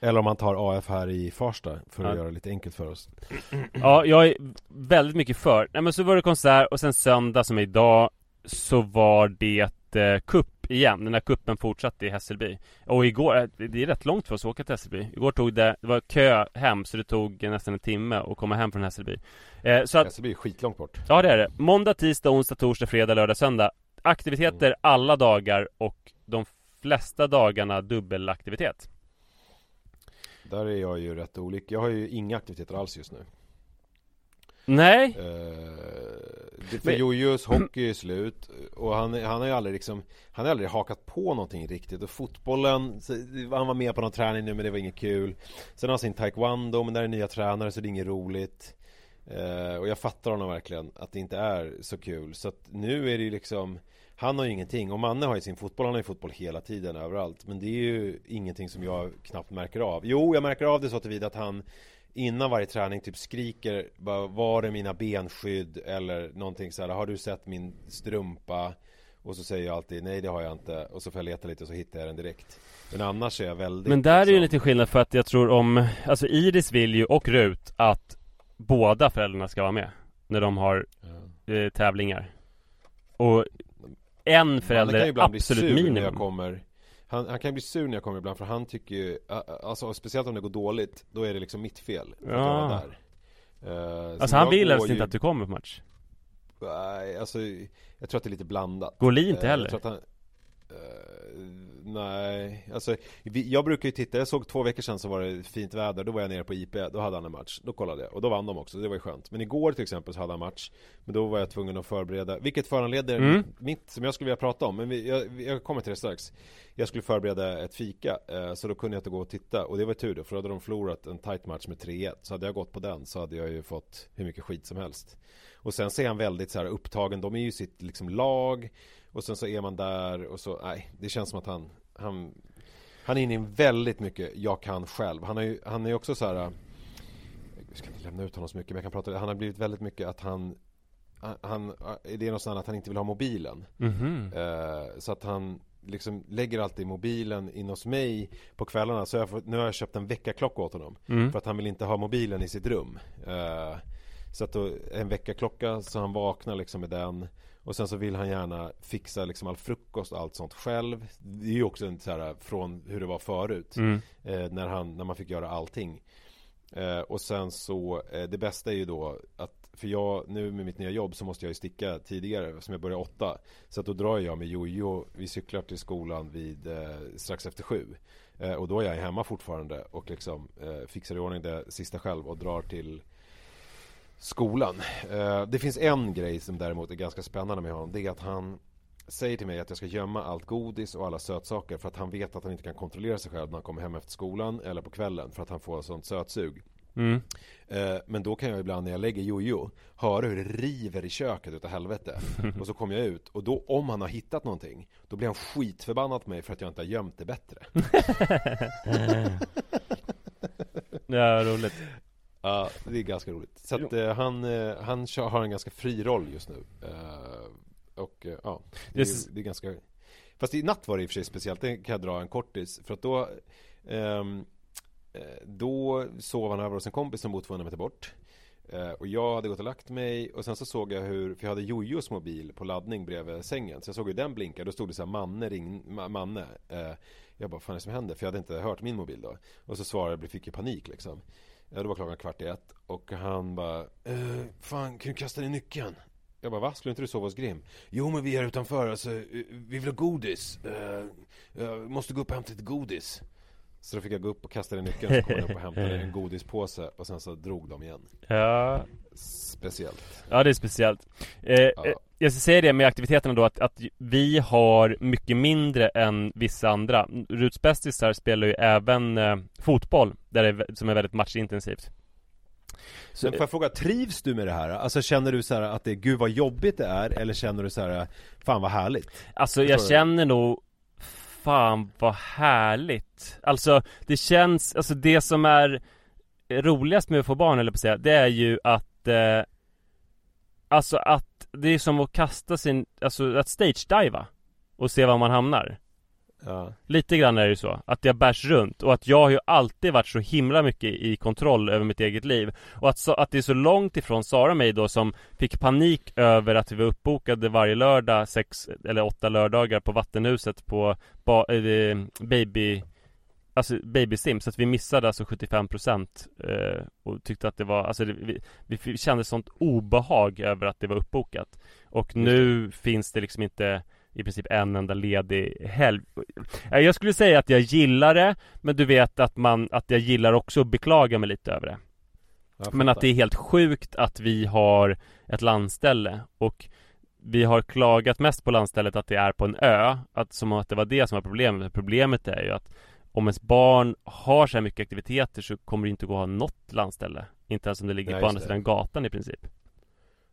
[SPEAKER 3] Eller om han tar AF här i Farsta för att
[SPEAKER 2] Ja.
[SPEAKER 3] göra det lite enkelt för oss
[SPEAKER 2] Ja, jag är väldigt mycket för. Nej men så var det konsert och sen söndag som är idag så var det eh, kupp igen. Den här kuppen fortsatte i Hässelby. Och igår, eh, det är rätt långt för oss att åka till Hässelby. Igår tog det, det var kö hem så det tog nästan en timme att komma hem från Hässelby. Eh, så att,
[SPEAKER 3] Hässelby är skitlångt bort
[SPEAKER 2] ja det är det. Måndag, tisdag, onsdag, torsdag, fredag, lördag, söndag. Aktiviteter alla dagar och de flesta dagarna dubbelaktivitet.
[SPEAKER 3] Där är jag ju rätt olik. Jag har ju inga aktiviteter alls just nu.
[SPEAKER 2] Nej,
[SPEAKER 3] eh, det, För
[SPEAKER 2] Men-
[SPEAKER 3] Jojos hockey är slut Och han, han har ju aldrig liksom Han har aldrig hakat på någonting riktigt. Och fotbollen så, Han var med på någon träning nu men det var inget kul. Sen har han sin taekwondo men där är nya tränare så det är inget roligt. Eh, Och jag fattar honom verkligen Att det inte är så kul. Så att nu är det ju liksom Han har ju ingenting. Och Manne har ju sin fotboll. Han har ju fotboll hela tiden överallt. Men det är ju ingenting som jag knappt märker av. Jo, jag märker av det så tillvida att han Innan varje träning typ skriker bara, Var är mina benskydd? Eller någonting så här Har du sett min strumpa? Och så säger jag alltid nej det har jag inte. Och så får jag leta lite och så hittar jag den direkt. Men annars är jag väldigt
[SPEAKER 2] Men där är ju
[SPEAKER 3] liksom-
[SPEAKER 2] lite skillnad för att jag tror om Alltså Iris vill ju och Rut att Båda föräldrarna ska vara med När de har
[SPEAKER 3] Ja.
[SPEAKER 2] eh, tävlingar. Och En förälder absolut
[SPEAKER 3] sur när jag
[SPEAKER 2] minimum.
[SPEAKER 3] kommer. Han, han kan bli sur när jag kommer ibland för han tycker ju Alltså speciellt om det går dåligt Då är det liksom mitt fel för att jag
[SPEAKER 2] Ja.
[SPEAKER 3] var där så
[SPEAKER 2] Alltså han vill helst
[SPEAKER 3] ju-
[SPEAKER 2] inte att du kommer på match.
[SPEAKER 3] Nej, alltså Jag tror att det är lite blandat.
[SPEAKER 2] Går Li inte
[SPEAKER 3] Eh,
[SPEAKER 2] heller?
[SPEAKER 3] Jag nej, alltså vi, jag brukar ju titta, jag såg två veckor sedan så var det fint väder, då var jag nere på IP, då hade han en match, då kollade jag och då vann de också, det var ju skönt. Men igår till exempel så hade han match, men då var jag tvungen att förbereda, vilket föranleder
[SPEAKER 2] Mm.
[SPEAKER 3] mitt, som jag skulle vilja prata om, men vi, jag, jag kommer till det strax. Jag skulle förbereda ett fika, eh, så då kunde jag inte gå och titta, och det var tur då, för då hade de förlorat en tight match med 3-1, så hade jag gått på den så hade jag ju fått hur mycket skit som helst. Och sen så är han väldigt så här upptagen, de är ju sitt liksom lag och sen så är man där och så, nej, det känns som att han, han, han är inne i väldigt mycket jag kan själv. Han är ju, han är också så här, jag ska inte lämna ut honom så mycket, men jag kan prata, han har blivit väldigt mycket att han, han, det är något sånt att han inte vill ha mobilen.
[SPEAKER 2] Mhm.
[SPEAKER 3] Eh, så att han liksom lägger alltid mobilen in hos mig på kvällarna. Så jag fått, nu har jag köpt en väckarklocka åt honom.
[SPEAKER 2] Mm.
[SPEAKER 3] För att han vill inte ha mobilen i sitt rum. Eh, så att då, en väckarklocka så han vaknar liksom med den. Och sen så vill han gärna fixa liksom all frukost och allt sånt själv. Det är ju också en så här från hur det var förut.
[SPEAKER 2] Mm.
[SPEAKER 3] Eh, när, han, när man fick göra allting. Eh, och sen så, eh, det bästa är ju då att för jag, nu med mitt nya jobb så måste jag ju sticka tidigare som jag börjar åtta. Så att då drar jag med jojo, vi cyklar till skolan vid eh, strax efter sju. Eh, och då är jag hemma fortfarande och liksom eh, fixar i ordning det sista själv och drar till skolan. Eh, det finns en grej som däremot är ganska spännande med honom. Det är att han säger till mig att jag ska gömma allt godis och alla sötsaker för att han vet att han inte kan kontrollera sig själv när han kommer hem efter skolan eller på kvällen för att han får sånt sötsug.
[SPEAKER 2] Mm.
[SPEAKER 3] Eh, Men då kan jag ibland när jag lägger jojo höra hur det river i köket utav helvete. Och så kommer jag ut och då om han har hittat någonting då blir han skitförbannad på mig för att jag inte har gömt det bättre.
[SPEAKER 2] Ja, roligt.
[SPEAKER 3] Ja, det är ganska roligt. Så att eh, han, eh, han kör, har en ganska fri roll just nu. Eh, och eh, ja, det är,
[SPEAKER 2] Yes.
[SPEAKER 3] det är ganska Fast i natt var det i och för sig speciellt, det kan jag dra en kortis. För att då ehm, eh, Då sov han över hos en kompis som bor 200 meter bort. Eh, och jag hade gått och lagt mig och sen så såg jag hur, för jag hade Jojos mobil på laddning bredvid sängen. Så jag såg hur den blinkade, då stod det så här Manne ring, Ma- Manne. Eh, jag bara, vad fan är det som händer? För jag hade inte hört min mobil då. Och så svarade jag, fick jag panik liksom. Ja, då var klockan kvart i ett och han bara eh, Fan, kan du kasta ner nyckeln? Jag bara, va? Skulle inte du sova hos Grim? Jo, men vi är utanför, alltså, vi vill ha godis eh, Jag måste gå upp och hämta lite godis Så då fick jag gå upp och kasta ner nyckeln, så kom jag upp och hämtade en godispåse och sen så drog de igen
[SPEAKER 2] Ja,
[SPEAKER 3] Speciellt
[SPEAKER 2] ja det är speciellt. Eh, eh, jag ska säga det med aktiviteterna då att, att vi har mycket mindre än vissa andra. Ruts bästisar spelar ju även eh, fotboll, där det, är som är väldigt matchintensivt. Så,
[SPEAKER 3] Men får jag fråga, trivs du med det här? Alltså känner du så här att det, gud vad jobbigt det är? Eller känner du så här, fan vad härligt?
[SPEAKER 2] Alltså jag känner nog Fan vad härligt Alltså det känns, alltså det som är roligast med att få barn eller på att säga Det är ju att eh, Alltså att det är som att kasta sin, alltså att stage-diva Och se var man hamnar.
[SPEAKER 3] Ja,
[SPEAKER 2] Lite grann är det ju så, att jag bärs runt och att jag har ju alltid varit så himla mycket i kontroll över mitt eget liv. Och att, så, att det är så långt ifrån Sara och mig då som fick panik över att vi var uppbokade varje lördag, sex eller åtta lördagar på Vattenhuset på ba, eh, baby Alltså babysim, så att vi missade alltså 75% eh, och tyckte att det var, alltså det, vi, vi kände sånt obehag över att det var uppbokat. Och nu finns det liksom inte i princip en enda ledig helg. Eh, Jag skulle säga att jag gillar det Men du vet att man, att jag gillar också att beklaga mig lite över det. Men att det är helt sjukt att vi har ett landställe och vi har klagat mest på landstället att det är på en ö att, Som att det var det som var problemet. Problemet är ju att om ens barn har så här mycket aktiviteter så kommer det inte gå att ha något landställe. Inte ens om det ligger
[SPEAKER 3] Nej,
[SPEAKER 2] på andra
[SPEAKER 3] det.
[SPEAKER 2] sidan gatan i princip.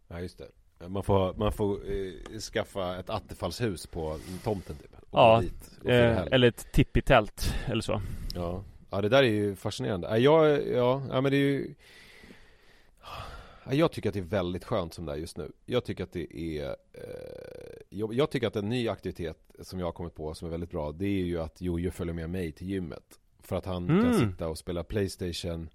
[SPEAKER 3] Ja just det. Man får, man får eh, skaffa ett attefallshus på tomten typ.
[SPEAKER 2] Ja,
[SPEAKER 3] dit
[SPEAKER 2] eh. Eller ett tippitält eller så.
[SPEAKER 3] Ja. ja det där är ju fascinerande. Ja, jag, ja, ja men det är ju ja, Jag tycker att det är väldigt skönt som det är just nu. Jag tycker att det är eh, jag, tycker att en ny aktivitet som jag har kommit på som är väldigt bra Det är ju att Jojo följer med mig till gymmet För att han kan
[SPEAKER 2] Mm.
[SPEAKER 3] sitta och spela Playstation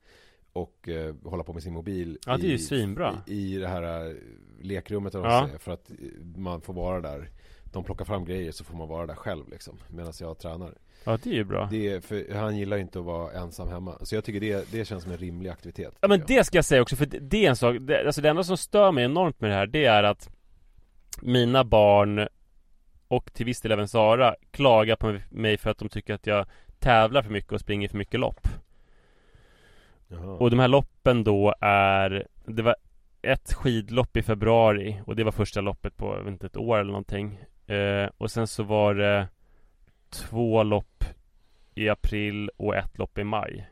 [SPEAKER 3] och eh, hålla på med sin mobil
[SPEAKER 2] Ja, det är ju svinbra.
[SPEAKER 3] i, i det här eh, lekrummet eller
[SPEAKER 2] Ja.
[SPEAKER 3] säger, för att eh, man får vara där De plockar fram grejer så får man vara där själv liksom Medan jag tränar
[SPEAKER 2] Ja det är ju bra
[SPEAKER 3] det är, för han gillar ju inte att vara ensam hemma Så jag tycker det, det känns som en rimlig aktivitet
[SPEAKER 2] Ja men
[SPEAKER 3] jag.
[SPEAKER 2] det ska jag säga också, för det- det är en sak, det, alltså det enda som stör mig enormt med det här, det är att mina barn och till viss del även Sara klagar på mig för att de tycker att jag tävlar för mycket och springer för mycket lopp.
[SPEAKER 3] Jaha.
[SPEAKER 2] Och de här loppen då är Det var ett skidlopp i februari och det var första loppet på, jag vet inte, ett år eller någonting. Eh, och sen så var det två lopp i april och ett lopp i maj.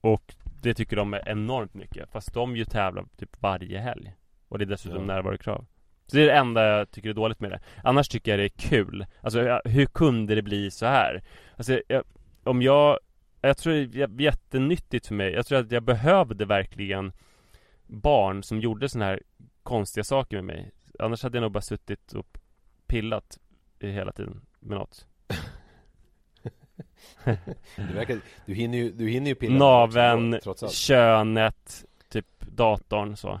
[SPEAKER 2] Och det tycker de är enormt mycket. Fast de ju tävlar typ varje helg. Och det är dessutom
[SPEAKER 3] Ja.
[SPEAKER 2] närvarokrav. Så det är det enda jag tycker är dåligt med det. Annars tycker jag det är kul. Alltså hur kunde det bli så här? Alltså jag, om jag Jag tror det är jättenyttigt för mig. Jag tror att jag behövde verkligen barn som gjorde såna här konstiga saker med mig. Annars hade jag nog bara suttit och pillat hela tiden med något.
[SPEAKER 3] Du, verkar, du, hinner ju, du hinner ju pilla
[SPEAKER 2] Naven,
[SPEAKER 3] trots allt.
[SPEAKER 2] könet, typ datorn så.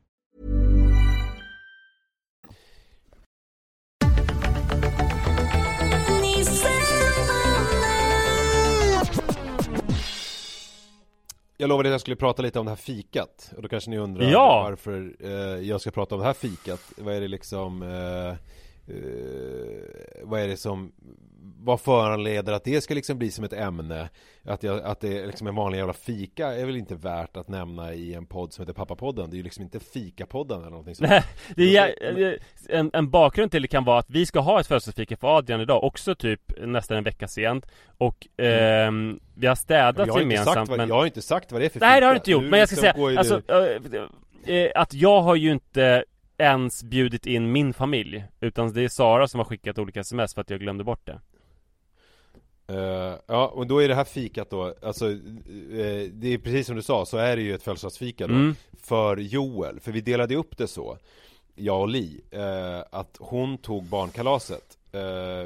[SPEAKER 3] Jag lovade att jag skulle prata lite om det här fikat Och då kanske ni undrar
[SPEAKER 2] Ja!
[SPEAKER 3] varför eh, jag ska prata om det här fikat Vad är det liksom eh, eh, Vad är det som Vad föranleder att det ska liksom bli som ett ämne? Att, jag, att det är liksom en vanlig jävla fika är väl inte värt att nämna i en podd som heter Pappapodden. Det är ju liksom inte Fikapodden eller någonting sånt.
[SPEAKER 2] Nej, det är, det- en, en bakgrund till det kan vara att vi ska ha ett födelsedagsfika för Adrian idag Också typ nästan en vecka sent. Och ehm, vi har städat
[SPEAKER 3] jag har,
[SPEAKER 2] gemensamt
[SPEAKER 3] sagt vad,
[SPEAKER 2] men...
[SPEAKER 3] jag har inte sagt vad det är för
[SPEAKER 2] Nej det har du
[SPEAKER 3] fika.
[SPEAKER 2] inte gjort,
[SPEAKER 3] Nu
[SPEAKER 2] men jag ska
[SPEAKER 3] liksom
[SPEAKER 2] säga alltså,
[SPEAKER 3] du-
[SPEAKER 2] äh, äh, Att jag har ju inte ens bjudit in min familj Utan det är Sara som har skickat olika sms för att jag glömde bort det
[SPEAKER 3] Eh, ja, och då är det här fikat då, alltså eh, det är precis som du sa, så är det ju ett födelsedagsfika då
[SPEAKER 2] Mm.
[SPEAKER 3] För Joel, för vi delade upp det så Jag och Li, eh, att hon tog barnkalaset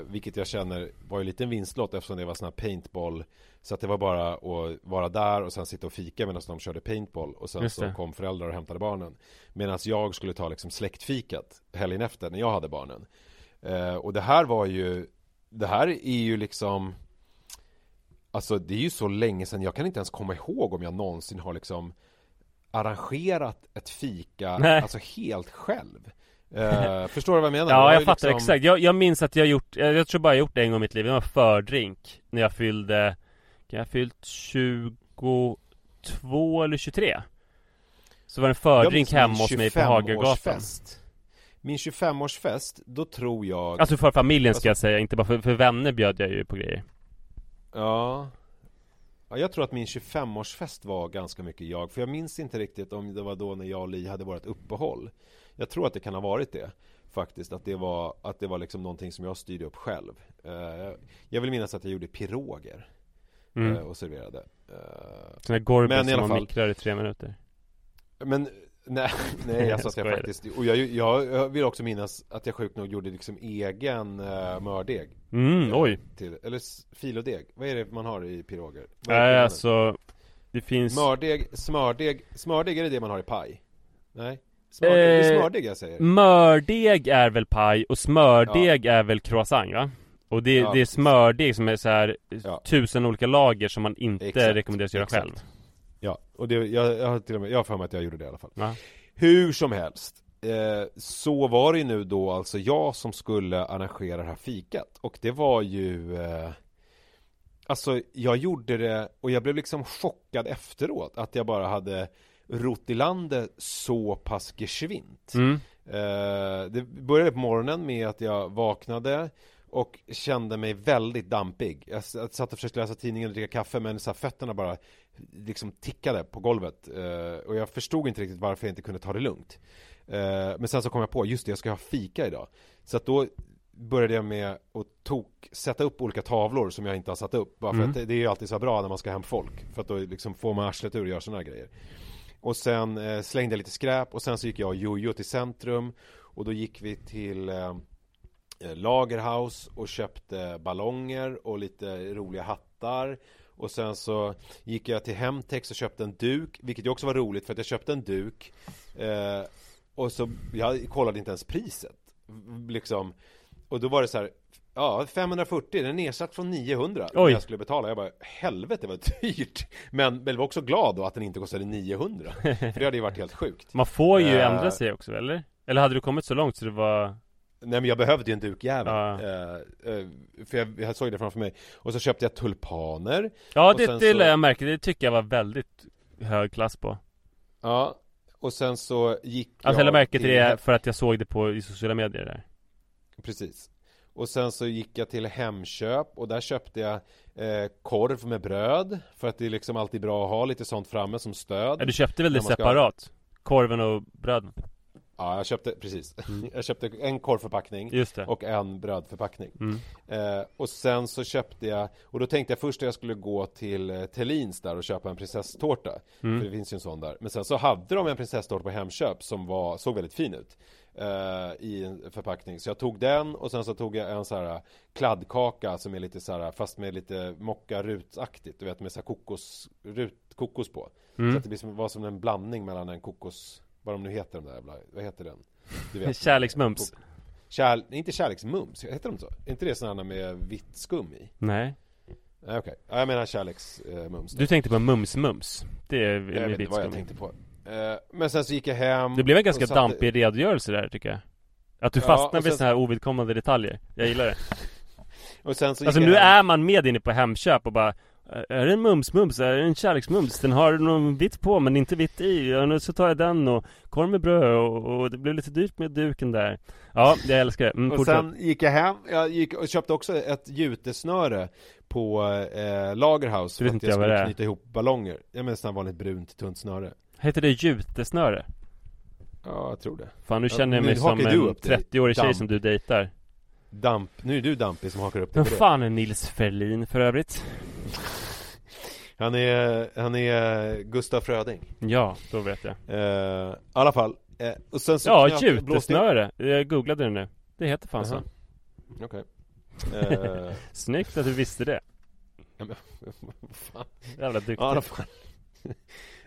[SPEAKER 3] Vilket jag känner var ju lite en vinstlott eftersom det var sån här paintball Så att det var bara att vara där och sen sitta och fika medan de körde paintball Och sen så kom föräldrar och hämtade barnen. Medan jag skulle ta liksom släktfikat helgen efter när jag hade barnen. Och det här var ju Det här är ju liksom Alltså det är ju så länge sedan, jag kan inte ens komma ihåg om jag någonsin har liksom Arrangerat ett fika,
[SPEAKER 2] Nej.
[SPEAKER 3] alltså helt själv Eh, Förstår du vad jag menar?
[SPEAKER 2] Ja jag fattar
[SPEAKER 3] liksom-
[SPEAKER 2] exakt, jag, jag minns att jag gjort, jag, jag tror bara jag gjort det en gång i mitt liv, det var fördrink När jag fyllde, kan jag ha fyllt 22 eller 23? Så var det en fördrink hemma hos mig på
[SPEAKER 3] 25-årsfest. Min 25-årsfest, då tror jag
[SPEAKER 2] Alltså för familjen ska
[SPEAKER 3] Alltså-
[SPEAKER 2] jag säga, inte bara för, för vänner bjöd jag ju på grejer
[SPEAKER 3] Ja. Ja, jag tror att min 25-årsfest var ganska mycket jag För jag minns inte riktigt om det var då när jag och Li hade vårt uppehåll. Jag tror att det kan ha varit det Faktiskt, att det var, att det var liksom någonting som jag styrde upp själv. Eh, Jag vill minnas att jag gjorde piroger
[SPEAKER 2] mm.
[SPEAKER 3] eh, och serverade. Eh, Men i
[SPEAKER 2] som man mikrar i tre minuter.
[SPEAKER 3] Men nej, nej alltså att jag faktiskt Och jag, jag, vill också minnas att jag sjukt nog gjorde liksom egen uh, mördeg
[SPEAKER 2] Mm,
[SPEAKER 3] Eh,
[SPEAKER 2] oj!
[SPEAKER 3] till, Eller filodeg, vad är det man har i piroger?
[SPEAKER 2] Nej
[SPEAKER 3] skillnaden?
[SPEAKER 2] alltså Det finns
[SPEAKER 3] Mördeg, smördeg, smördeg är det det man har i paj? Nej? Smördeg, det är
[SPEAKER 2] Eh,
[SPEAKER 3] smördeg jag säger
[SPEAKER 2] Mördeg är väl paj och smördeg är väl croissant va? Och det,
[SPEAKER 3] Ja,
[SPEAKER 2] det är smördeg som är så här
[SPEAKER 3] Ja.
[SPEAKER 2] tusen olika lager som man inte
[SPEAKER 3] Exakt,
[SPEAKER 2] rekommenderas göra
[SPEAKER 3] exakt.
[SPEAKER 2] själv
[SPEAKER 3] Ja, och det, jag, jag har till och med, jag har för mig att jag gjorde det i alla fall
[SPEAKER 2] Ja.
[SPEAKER 3] Hur som helst eh, Så var det ju nu då alltså jag som skulle arrangera det här fikat Och det var ju eh, Alltså jag gjorde det och jag blev liksom chockad efteråt Att jag bara hade rott i landet så pass geschwint.
[SPEAKER 2] Mm.
[SPEAKER 3] Eh, det började på morgonen med att jag vaknade och kände mig väldigt dampig. Jag satt och försökte läsa tidningen och dricka kaffe men så fötterna bara liksom tickade på golvet. Eh, och jag förstod inte riktigt varför jag inte kunde ta det lugnt. Eh, men sen så kom jag på, just det, jag ska ha fika idag. Så att då började jag med att tok, sätta upp olika tavlor som jag inte har satt upp. Bara för
[SPEAKER 2] Mm.
[SPEAKER 3] att det, är ju alltid så bra när man ska hem folk. För att då liksom får man arslet ur och gör sådana grejer. Och sen eh, slängde jag lite skräp och sen så gick jag och Jojo till centrum. Och då gick vi till eh, Lagerhaus och köpte ballonger och lite roliga hattar. Och sen så gick jag till Hemtex och köpte en duk, vilket ju också var roligt för att jag köpte en duk. Eh, och så, jag kollade inte ens priset. Liksom. Och då var det så här, ja 540, den är nedsatt från 900 när
[SPEAKER 2] Oj.
[SPEAKER 3] jag skulle betala. Jag bara, helvete vad dyrt. Men jag var också glad då att den inte kostade 900. För det hade ju varit helt sjukt.
[SPEAKER 2] Man får ju
[SPEAKER 3] Eh.
[SPEAKER 2] ändra sig också eller? Eller hade du kommit så långt så det var
[SPEAKER 3] Nej men jag behövde ju en dukjävel.
[SPEAKER 2] Ja.
[SPEAKER 3] eh, För jag, jag såg det framför mig. Och så köpte jag tulpaner.
[SPEAKER 2] Ja det, det
[SPEAKER 3] så-
[SPEAKER 2] jag märke det tycker jag var väldigt hög klass på.
[SPEAKER 3] Ja. Och sen så gick
[SPEAKER 2] Alltså jag
[SPEAKER 3] jag
[SPEAKER 2] lade märke till det för att jag såg det på i sociala medier där.
[SPEAKER 3] Precis. Och sen så gick jag till Hemköp och där köpte jag eh, korv med bröd. För att det är liksom alltid bra att ha lite sånt framme som stöd.
[SPEAKER 2] Ja, Du köpte väl det
[SPEAKER 3] man ska-
[SPEAKER 2] separat? Korven och bröden?
[SPEAKER 3] Ja jag köpte, precis Jag köpte en korvförpackning
[SPEAKER 2] Mm.
[SPEAKER 3] Och en brödförpackning
[SPEAKER 2] Mm.
[SPEAKER 3] eh, Och sen så köpte jag Och då tänkte jag först att jag skulle gå till eh, Thelins där och köpa en prinsesstårta
[SPEAKER 2] Mm.
[SPEAKER 3] För det finns ju en sån där Men sen så hade de en prinsesstårta på Hemköp som var, såg väldigt fin ut eh, I en förpackning Så jag tog den och sen så tog jag en så här kladdkaka som är lite så här Fast med lite mocka rutaktigt Du vet med så här kokos, rut, kokos på
[SPEAKER 2] Mm.
[SPEAKER 3] Så att det blir som, var som en blandning mellan en kokos Vad de nu heter de där jävla, vad heter den? Du vet.
[SPEAKER 2] Kärleksmums.
[SPEAKER 3] Kärl, nej, inte kärleksmums, heter de så? Är inte det sådana med vitt skum i?
[SPEAKER 2] Nej.
[SPEAKER 3] Nej okej, ja, jag menar kärleksmums
[SPEAKER 2] Du tänkte på mums-mums. Det är
[SPEAKER 3] Jag vet
[SPEAKER 2] med
[SPEAKER 3] inte vad jag tänkte på. Eh, Men sen så gick jag hem
[SPEAKER 2] Det blev en ganska
[SPEAKER 3] satte-
[SPEAKER 2] dampig redogörelse där tycker jag. Att du fastnar vid
[SPEAKER 3] sen-
[SPEAKER 2] sådana här ovidkommande detaljer. Jag gillar det.
[SPEAKER 3] Och sen så gick
[SPEAKER 2] Alltså
[SPEAKER 3] jag
[SPEAKER 2] nu
[SPEAKER 3] hem.
[SPEAKER 2] är man med inne på Hemköp och bara Är det en mums-mums? Är det en kärleksmums? Den har någon vitt på men inte vitt i. Ja, nu så tar jag den och korv med bröd och, och det blev lite dyrt med duken där. Ja, jag älskar det, mm,
[SPEAKER 3] Och sen gick jag hem, jag gick och köpte också ett jutesnöre på eh, Lagerhaus för att
[SPEAKER 2] inte
[SPEAKER 3] jag skulle knyta ihop ballonger. Jag menar sånt vanligt brunt tunt snöre.
[SPEAKER 2] Heter det jutesnöre?
[SPEAKER 3] Ja, jag tror det.
[SPEAKER 2] Fan nu känner jag mig som en
[SPEAKER 3] upp dig.
[SPEAKER 2] 30-årig tjej som du dejtar.
[SPEAKER 3] Damp, nu är du dampig som hakar upp dig
[SPEAKER 2] Vem fan är Nils Ferlin för övrigt?
[SPEAKER 3] Han är, han är Gustaf Fröding.
[SPEAKER 2] Ja, då vet jag.
[SPEAKER 3] Eh, I alla fall eh, Och sen så
[SPEAKER 2] Ja,
[SPEAKER 3] knöt- blåste jag-
[SPEAKER 2] jutesnöre, jag googlade det nu. Det heter fan så.
[SPEAKER 3] Jaha. Okej. Eh,
[SPEAKER 2] Snyggt att du visste det.
[SPEAKER 3] Ja, men, fan.
[SPEAKER 2] Jävla duktig.
[SPEAKER 3] Ja.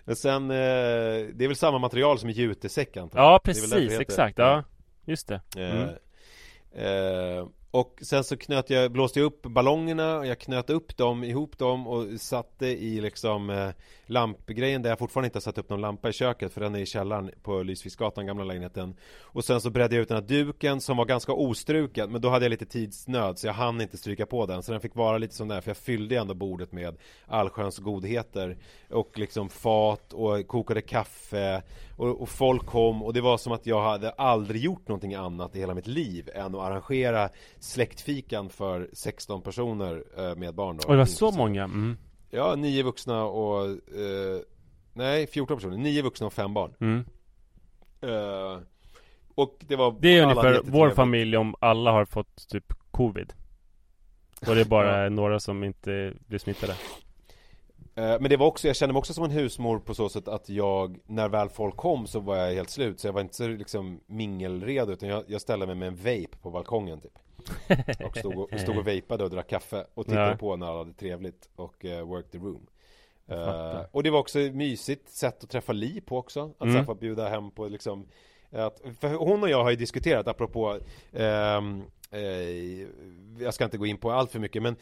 [SPEAKER 3] Men sen, eh, det är väl samma material som i jutesäck antar jag.
[SPEAKER 2] Ja precis, exakt, ja Just det.
[SPEAKER 3] Eh,
[SPEAKER 2] mm.
[SPEAKER 3] eh, och sen så knöt jag, blåste jag upp ballongerna och jag knöt upp dem, ihop dem och satte i liksom eh, lampgrejen där jag fortfarande inte har satt upp någon lampa i köket för den är i källaren på Lysviksgatan, gamla lägenheten. Och sen så bredde jag ut den här duken som var ganska ostruken men då hade jag lite tidsnöd så jag hann inte stryka på den så den fick vara lite som där för jag fyllde ändå bordet med allsköns godheter och liksom fat och kokade kaffe och, och folk kom och det var som att jag hade aldrig gjort någonting annat i hela mitt liv än att arrangera släktfikan för 16 personer eh, med barn då,
[SPEAKER 2] Och det var så många, mm.
[SPEAKER 3] Ja, nio vuxna och eh, Nej, 14 personer, nio vuxna och fem barn.
[SPEAKER 2] Mm.
[SPEAKER 3] eh, Och det var
[SPEAKER 2] Det är ungefär vår familj om alla har fått typ covid. Och det är bara några som inte blir smittade
[SPEAKER 3] Men det var också, jag kände mig också som en husmor på så sätt att jag När väl folk kom så var jag helt slut Så jag var inte så liksom mingelredo utan jag, jag ställde mig med en vape på balkongen typ Och stod och, stod och vapade och drack kaffe Och tittade
[SPEAKER 2] Ja.
[SPEAKER 3] på när alla hade trevligt och uh, worked the room Eh,
[SPEAKER 2] fattar.
[SPEAKER 3] Och det var också ett mysigt sätt att träffa Li på också Att
[SPEAKER 2] Mm.
[SPEAKER 3] få bjuda hem på liksom att, För hon och jag har ju diskuterat apropå eh, jag ska inte gå in på allt för mycket men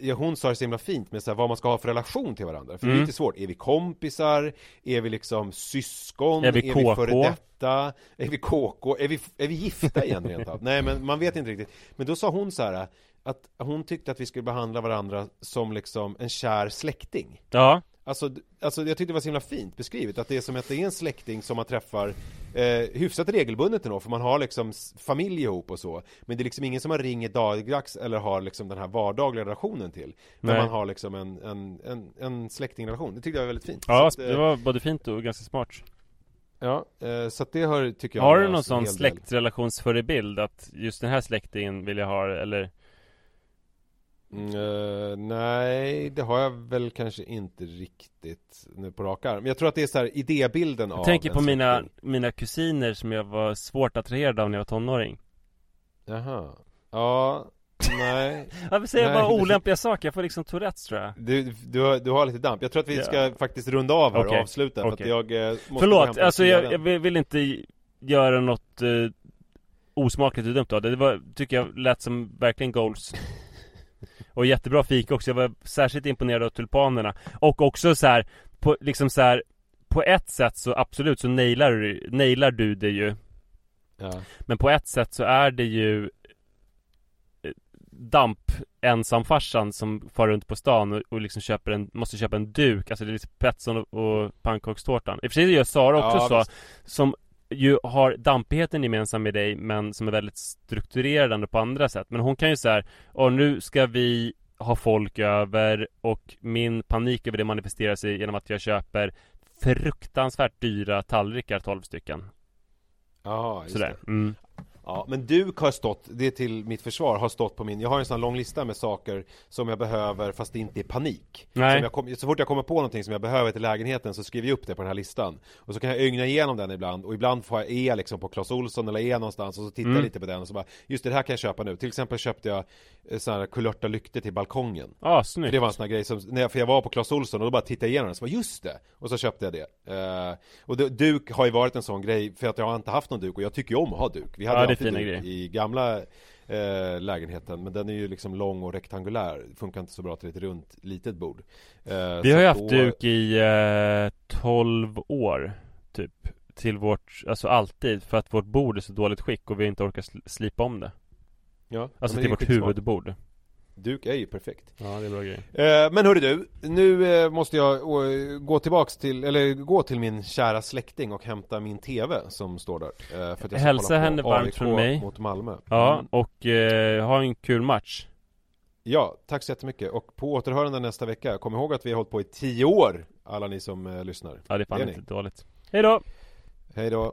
[SPEAKER 3] ja, hon sa det så himla fint med så här, vad man ska ha för relation till varandra För det är
[SPEAKER 2] Mm.
[SPEAKER 3] lite svårt, är vi kompisar? Är vi liksom syskon?
[SPEAKER 2] Är vi
[SPEAKER 3] är vi före detta? Är vi KK? Är vi, är vi gifta igen rent av? Nej men man vet inte riktigt Men då sa hon så här att hon tyckte att vi skulle behandla varandra som liksom en kär släkting
[SPEAKER 2] Ja,
[SPEAKER 3] Alltså, alltså jag tyckte det var så himla fint beskrivet att det är som att det är en släkting som man träffar eh, hyfsat regelbundet ändå för man har liksom familj ihop och så. Men det är liksom ingen som man ringer dagligdags eller har liksom den här vardagliga relationen till. När man har liksom en, en, en, en släktingrelation, det tyckte jag var väldigt fint.
[SPEAKER 2] Ja,
[SPEAKER 3] att, eh,
[SPEAKER 2] det var både fint och ganska smart.
[SPEAKER 3] Ja, eh, så att det har, tycker jag
[SPEAKER 2] Har du någon sån släktrelationsförebild? Att just den här släktingen vill jag ha, eller?
[SPEAKER 3] Mm, eh, nej, det har jag väl kanske inte riktigt nu på rak arm. Men jag tror att det är så här idébilden av
[SPEAKER 2] Jag tänker
[SPEAKER 3] en
[SPEAKER 2] på mina, mina kusiner som jag var svårt attraherad av när jag var tonåring
[SPEAKER 3] Jaha. Ja, nej.
[SPEAKER 2] Varför säger jag bara olämpliga saker? Jag får liksom Tourettes tror jag
[SPEAKER 3] Du, du, har, du har lite damp. Jag tror att vi
[SPEAKER 2] Ja.
[SPEAKER 3] ska faktiskt runda av här
[SPEAKER 2] Okej,
[SPEAKER 3] och avsluta för
[SPEAKER 2] okej.
[SPEAKER 3] att jag eh, måste
[SPEAKER 2] Förlåt, alltså jag, jag vill- vill inte göra något eh, osmakligt och dumt av det. Det var, tycker jag lät som verkligen goals. Och jättebra fika också. Jag var särskilt imponerad av tulpanerna. Och också så här, på, liksom så här, på ett sätt så absolut så nailar du, nailar du det ju.
[SPEAKER 3] Ja.
[SPEAKER 2] Men på ett sätt så är det ju eh, Damp ensamfarsan som far runt på stan och, och liksom köper en, måste köpa en duk Alltså det är liksom Petson och, och pannkakstårtan I och för sig gör Sara också
[SPEAKER 3] Ja,
[SPEAKER 2] så
[SPEAKER 3] visst.
[SPEAKER 2] Som ju har dampigheten gemensam med dig men som är väldigt strukturerande på andra sätt Men hon kan ju säga Och nu ska vi ha folk över och min panik över det manifesterar sig genom att jag köper fruktansvärt dyra tallrikar, 12 stycken
[SPEAKER 3] Jaha, just
[SPEAKER 2] Sådär
[SPEAKER 3] det.
[SPEAKER 2] mm.
[SPEAKER 3] Ja, men duk har stått, det till mitt försvar, har stått på min, jag har en sån här lång lista med saker som jag behöver fast det inte är panik.
[SPEAKER 2] Nej.
[SPEAKER 3] Kom, så fort jag kommer på någonting som jag behöver till lägenheten så skriver jag upp det på den här listan. Och så kan jag ögna igenom den ibland och ibland får jag är liksom på Clas Ohlson eller är någonstans och så tittar jag
[SPEAKER 2] Mm.
[SPEAKER 3] lite på den och så bara Just det, det här kan jag köpa nu. Till exempel köpte jag eh, såna här kulörta lyktor till balkongen.
[SPEAKER 2] Ah,
[SPEAKER 3] För
[SPEAKER 2] snyggt
[SPEAKER 3] det var en sån här grej som, när jag, för jag var på Clas Ohlson och då bara tittade jag igenom den och så bara just det! Och så köpte jag det. Eh, och det, duk har ju varit en sån grej för att jag har inte haft någon duk och jag tycker ju om att ha duk. Vi hade
[SPEAKER 2] Ja, är
[SPEAKER 3] alltid duk i gamla eh, lägenheten men den är ju liksom lång och rektangulär. Funkar inte så bra till ett runt litet bord. Eh,
[SPEAKER 2] Vi har ju haft
[SPEAKER 3] då-
[SPEAKER 2] duk i eh, 12 år Typ Till vårt, alltså alltid För att vårt bord är så dåligt skick och vi inte orkar sl- slipa om det
[SPEAKER 3] Ja,
[SPEAKER 2] Alltså till vårt huvudbord
[SPEAKER 3] Duk är ju perfekt.
[SPEAKER 2] Ja det är bra grej
[SPEAKER 3] Eh, men hörru du, nu eh, måste jag eh, gå tillbaks till, eller gå till min kära släkting och hämta min TV som står där. Eh, för att jag
[SPEAKER 2] Hälsa henne varmt från mig.
[SPEAKER 3] mot Malmö.
[SPEAKER 2] Ja,
[SPEAKER 3] Mm.
[SPEAKER 2] och eh, ha en kul match
[SPEAKER 3] Ja, tack så jättemycket. Och på återhörande nästa vecka, kom ihåg att vi har hållit på i tio år, alla ni som eh, lyssnar.
[SPEAKER 2] Ja det är fan
[SPEAKER 3] Det är
[SPEAKER 2] inte dåligt Hej då!
[SPEAKER 3] Hej då!